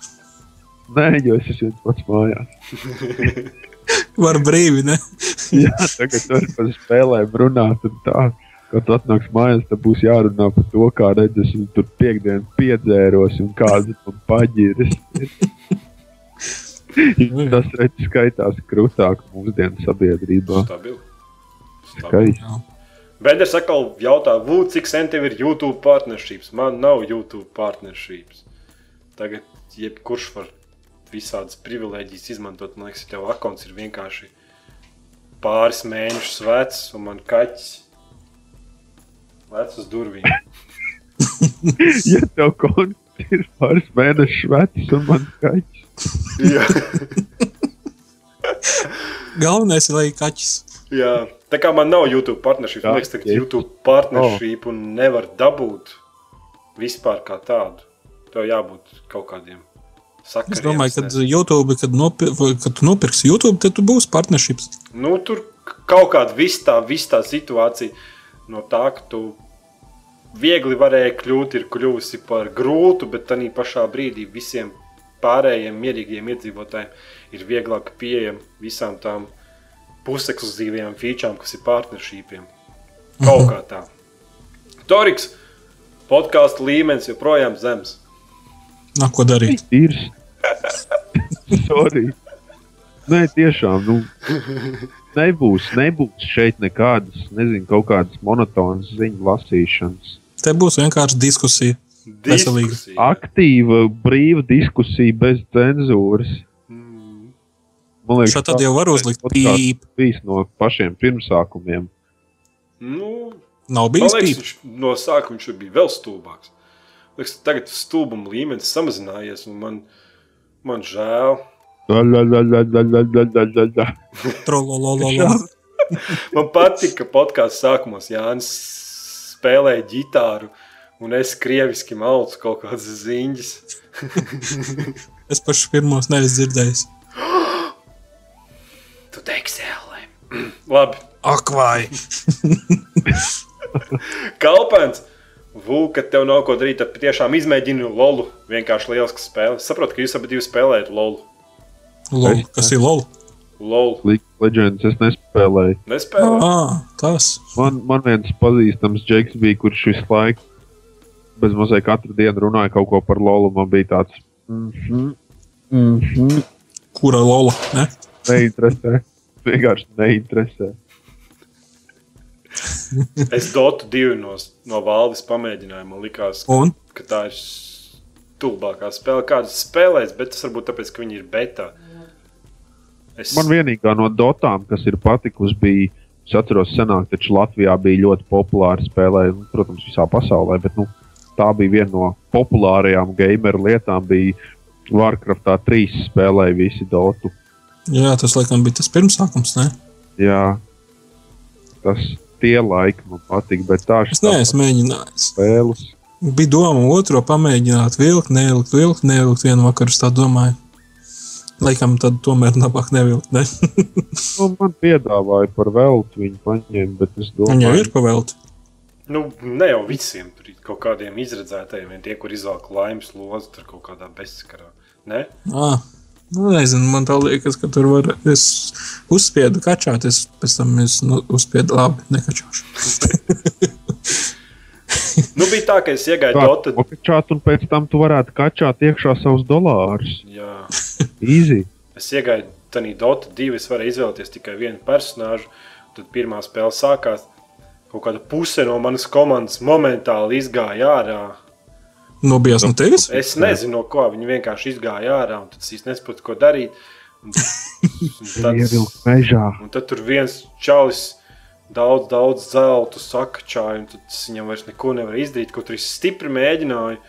Nē, jo es esmu pats mājās. Var brīvi, ne? Jā, tagad tur par spēlēm runāt. un Tā, kad tu atnāks mājās, tad būs jārunā par to, kā redzes, un tur piekdienas piedzēros un kādas man paģiras. Tas redzes skaitās krūtāk mūsdienu sabiedrībā. Stabil. Stabil. Skaisti. Benders atkal jautā, Vū, cik sen tev ir YouTube partnerships? Man nav YouTube partnerships. Tagad jebkurš var visādas privilēģijas izmantot. Man liekas, tev akons ir vienkārši pāris mēnešus vecs, un man kaķis vecs uz durvīm. (laughs) ja tev konts ir pāris mēnešus vecs un man kaķis. Jā, (laughs) Galvenais ir, lai kaķis. jā, tā kā man nav YouTube partnerships, man liekas, jā. YouTube partnership un nevar dabūt vispār kā tādu. Tev jābūt kaut kādiem sakariem. Es domāju, ka. YouTube, kad, nopir, kad tu nopirksi YouTube, tad tu būsi partnerships. Nu, tur kaut kāda vis tā, vis tā situācija no tā, ka tu viegli varēji kļūt, ir kļuvusi par grūtu, bet tā pašā brīdī visiem pārējiem mierīgiem iedzīvotājiem ir vieglāk pieejama visām tām pusekluzīvajām featurām, kas ir partnershipiem. Kaut kā tā. Toriks, podkāstu līmenis joprojām zems. Nā, ko darīt? (laughs) Ir. Sorry. Nē, tiešām. Nu, nebūs, nebūs šeit nekādas, nezinu, kaut kādas monotonas ziņu lasīšanas. Te būs vienkārši diskusija. Veselīgs. Aktīva, brīva diskusija bez cenzūras. Mm. Man liekas, tā jau var uzlikt pīp. Bijis no pašiem pirmsākumiem. Nu, Nav bijis pīp. No sākuma viņš bija vēl stulbāks. Liekas, tagad stulbuma līmenis samazinājies un man, man žēl. man patika, ka podkāstu sākumos Jānis spēlēja ģitāru. Uh, un es krieviski malcu kaut kādas ziņas. (laughs) Es pašu pirmos neesmu dzirdējis. (gasps) Tu teiksi, Ēlē. (clears throat) Labi, Ak, vai! (laughs) Kalpens. Vulka, tev nav ko darīt. Tad tiešām izmēģini lolu. Vienkārši liels spēle. Saprotu, ka jūs abi spēlējat lolu. Lol, kas ir lol? Lolu. League of Legends es nespēlēju. Nespēlēju. Ah, tas. Man, man viens pazīstams Džeks bija, kurš visu laiku bez mazliet katru dienu runāja kaut ko par lolu. Man bija tāds mm -hmm, mm -hmm, Kura lola? Ne? neinteresē. (laughs) Vienkārši neinteresē. (laughs) Es Dotu divu no, no valdes pamēģināju. Man liekas, Un? ka tā ir stulbākā spēle, kādas spēlēs, bet tas varbūt tāpēc, ka viņi ir betā. Es Man vienīgā no dotām, kas ir patikusi, bija. Es atceros, senāk, taču Latvijā bija ļoti populāra spēlē, nu, protams, visā pasaulē. Bet, nu, tā bija viena no populārajām gameru lietām. Bija Warcraftā 3 spēlēja visi dotu. Jā, tas laikam bija tas pirmsākums, ne? Jā, tas tie laiki man patīk, bet tā Es neesmu mēģinājis. spēles. Bija doma otro pamēģināt, vilkt, nevilkt, vilkt, nevilkt vienu vakaru. Tā domāju. Laikam tad tomēr labāk nevilkt. Ne? (laughs) Nu, man piedāvāja par veltu viņu paņemt, bet es Viņa jau domāju, ir pavelta. Nu, ne jau visiem, tur ir kaut kādiem izredzētajiem, vien tie, kur izvelk laimes lozi, tur kaut kādā bezsakarā. Ne? Ah, nu, nezinu, man tā liekas, ka tur var. Es uzspiedu kačāt, es pēc tam es, nu, uzspiedu labi, nekačāšu. (laughs) Nu, bija tā, ka es iegāju Dota. Kačāt, un pēc tam tu varētu kačāt iekšā savus dolārus. Jā, Easy. es iegāju Dota 2. Es varēju izvēlēties tikai vienu personāžu. Tad pirmā spēle sākās. Kaut kāda puse no manas komandas momentāli izgāja ārā. Nobijās no tevis? Es nezinu, no ko viņi vienkārši izgāja ārā. un Tad es īsti nesaprotu, ko darīt. Un, un (laughs) tad, un tad tur viens čalis daudz, daudz zelta sakačāja, un tad es viņam vairs neko nevaru izdarīt, kaut arī stipri mēģināju.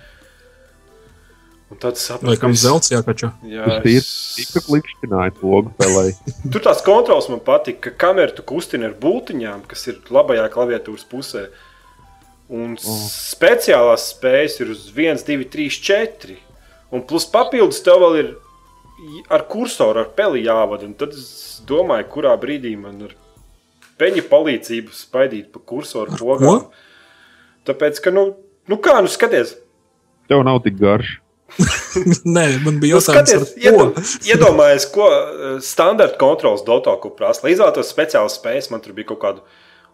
Un tad sapratu, kam es- zelts jākačā? Jā, es- tik klikšķināja logu spēlē. (laughs) Tur tās kontrols man patīk, ka kameru tu kustini ar būtiņām, kas ir labajā klaviatūras pusē. Un oh. speciālās spējas ir uz 1, 2, 3, 4. Un plus papildus tev vēl ir ar kursoru, ar peli jāvada. Un tad es domāju, kurā brīdī man ar peņa palīdzību spaidīt pa kursoru pogām. Tāpēc, ka, nu, nu kā, nu skaties, Tev nav tik garš. (laughs) Nē, man bija Nu, jautājums, skaties, ar iedom, ko. iedomājies, ko eh, standarta kontrols Dotā ko prasa. Lai izvēlētos speciālas spējas, man tur bija kaut kādu,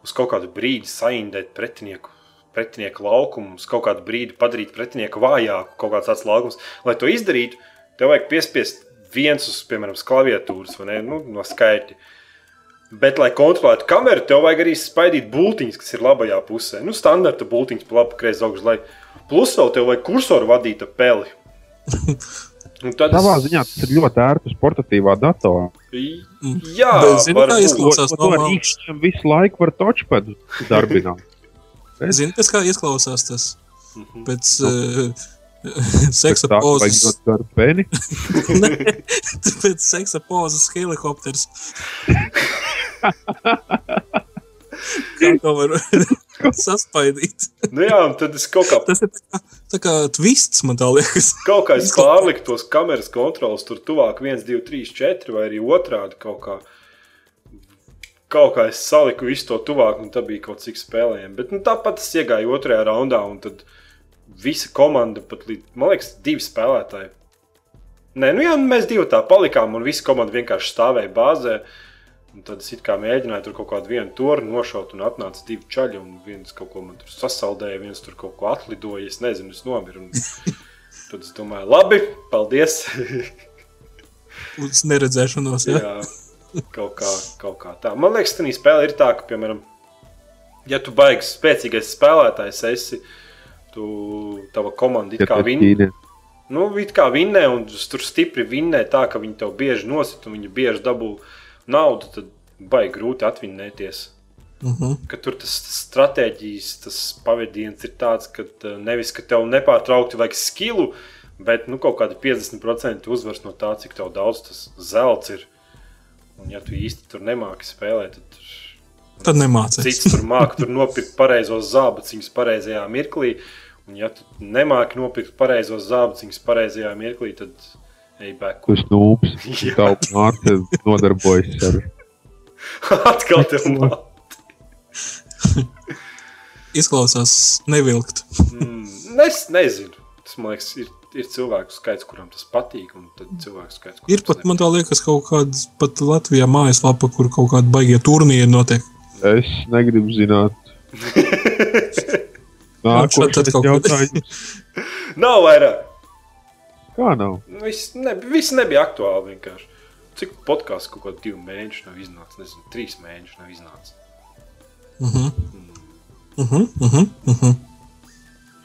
uz kaut kādu brīdi saindēt pretinieku. Pretinieku laukumu, uz kaut kādu brīdi padarīt pretinieku vājāku, kaut kāds tāds laukums. Lai to izdarītu, tev vajag piespiest viens uz, piemēram, klaviatūras vai ne, nu, no skaitļa. Bet, lai kontrolētu kameru, tev vajag arī spaidīt būtiņas, kas ir labajā pusē. Nu, standarta būtiņas, pa labi, kreisi augšu, plus vēl tev vajag kursoru vadīt ar peli. Un tad Savā es- ziņā tas ir ļoti ērti portatīvā datorā. Jā, kā varbūt. izklausās? Normāli. īkšķiem visu laiku var touchpadu darbināt. (laughs) Zini, pēc kā izklausās tas? Mhm. Pēc (laughs) uh, seksa Tā vajag pozas. garu peni. (laughs) Nē, pēc seksa pozas helikopters. Kā to var (laughs) saspaidīt? nu jā, tad es kaut kā, Tas ir tā kā, tā kā twists, man tā liekas. kaut kā es (laughs) pārliku tos kameras kontrolus tur tuvāk 1, 2, 3, 4 vai arī otrādi kaut kā. Kaut kā es saliku visu to tuvāk, un tā bija kaut cik spēlējama. Bet nu, tāpat es iegāju otrajā raundā, un tad visa komanda, pat līdz, man liekas, divi spēlētāji. Nē, nu jā, mēs divi tā palikām, un visa komanda vienkārši stāvēja bāzē. Un tad es mēģināju tur kaut kādu vienu torni nošaut, un atnāca divi čaļi, un viens kaut ko man tur sasaldēja, viens tur kaut ko atlidoja. Es nezinu, es nomiru. Un... (laughs) Tad es domāju, labi, paldies. (laughs) Uz neredzēšanos, ja? Jā, kaut kā, kaut kā tā. Man liekas, tā spēle ir tā, ka, piemēram, ja tu baigs spēcīgais spēlētājs, esi, tu, tava komanda it kā viņa. Nu, it kā vinnē, un tur stipri vinnē tā, ka viņi tev bieži nosit, un viņi bieži dabū naudu, tad baigi grūti atvinnēties. Uh -huh. Ka tur tas, tas stratēģijas, tas pavadiens ir tāds, ka uh, nevis, ka tev nepārtraukti vajag skilu, bet nu, kaut kādi 50% uzvars no tā, cik daudz tas zelts ir. Un ja tu īsti tur nemāki spēlēt, tad Tad nemācīs. cits tur māca tur nopirkt pareizos zābaciņus pareizajā mirklī. Un ja tu nemāki nopirkt pareizos zābaciņus pareizajā mirklī, tad. Tas nūps. (laughs) Jā. Tā māte nodarbojas ar (laughs) Atkal tev māca. (laughs) Izklausās nevilkt. Mm, es nezinu. Tas man liekas, ir, ir cilvēku skaits, kuram tas patīk, un tad cilvēku skaits, kuram Ir pat, man tā liekas, kaut kāda pat Latvijā mājaslapa, kur kaut kāda baigie turnīri notiek. Es negribu zināt. Nākošais jautājums. Nav vairāk. Kā nav? Viss, ne, viss nebija aktuāli vienkārši. Cik podkāsts kaut kādā divu mēnešu nav iznācis? Nezinu, trīs mēnešu nav iznācis. Uh -huh. Uh -huh. Uh -huh. Uh -huh.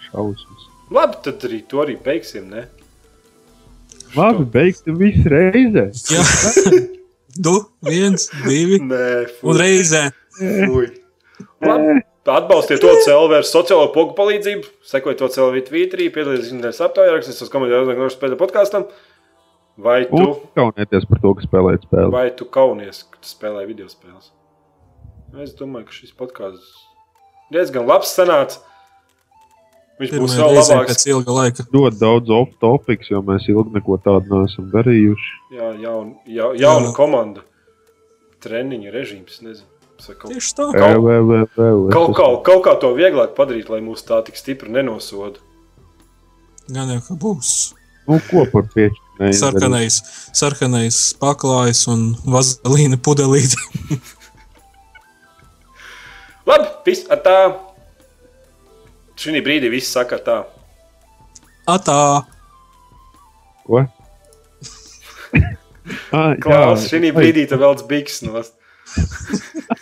Šausmas. Labi, tad arī to arī beigsim. Ne? Labi, beigsim visu reizē. Jā, (laughs) du, viens, divi Nē, un reizē. Fui. Labi. Atbalstiet to cilvēku sociālo pogu palīdzību, sekojiet to cilvēku Twitterī, piedalīties aptaujā, rakstīsiet uz komentāriem, no spēļu podkāstam. Vai tu, Un kaunieties par to, ka spēlējat spēli. vai tu kaunies, ka tu spēlē video spēles? Es domāju, ka šis podkāsts diezgan labs sanāca. Viņš būs Pirmā vēl labāks. pēc ilga laika. Ļoti daudz off-topics, jo mēs ilgi neko tādu neesam darījuši. Jā, jaun, ja, jauna Jā. komanda. Treniņa režīms, nezinu. Saka, Kaut, Tieši tā. Vēl, vēl, vēl, vēl. kaut, kā, kaut kā to vieglāk padarīt, lai mūs tā tik stipri nenosoda. Gan jau ka būs. Nu, ko par pieķi? Sarkanais, sarkanais paklājs un vazelīna pudelīte. (laughs) Labi, viss ar tā. Šī brīdī viss saka tā. Atā! Ko? (laughs) ah, Klaus, šī brīdī tev vēl biks nost. (laughs)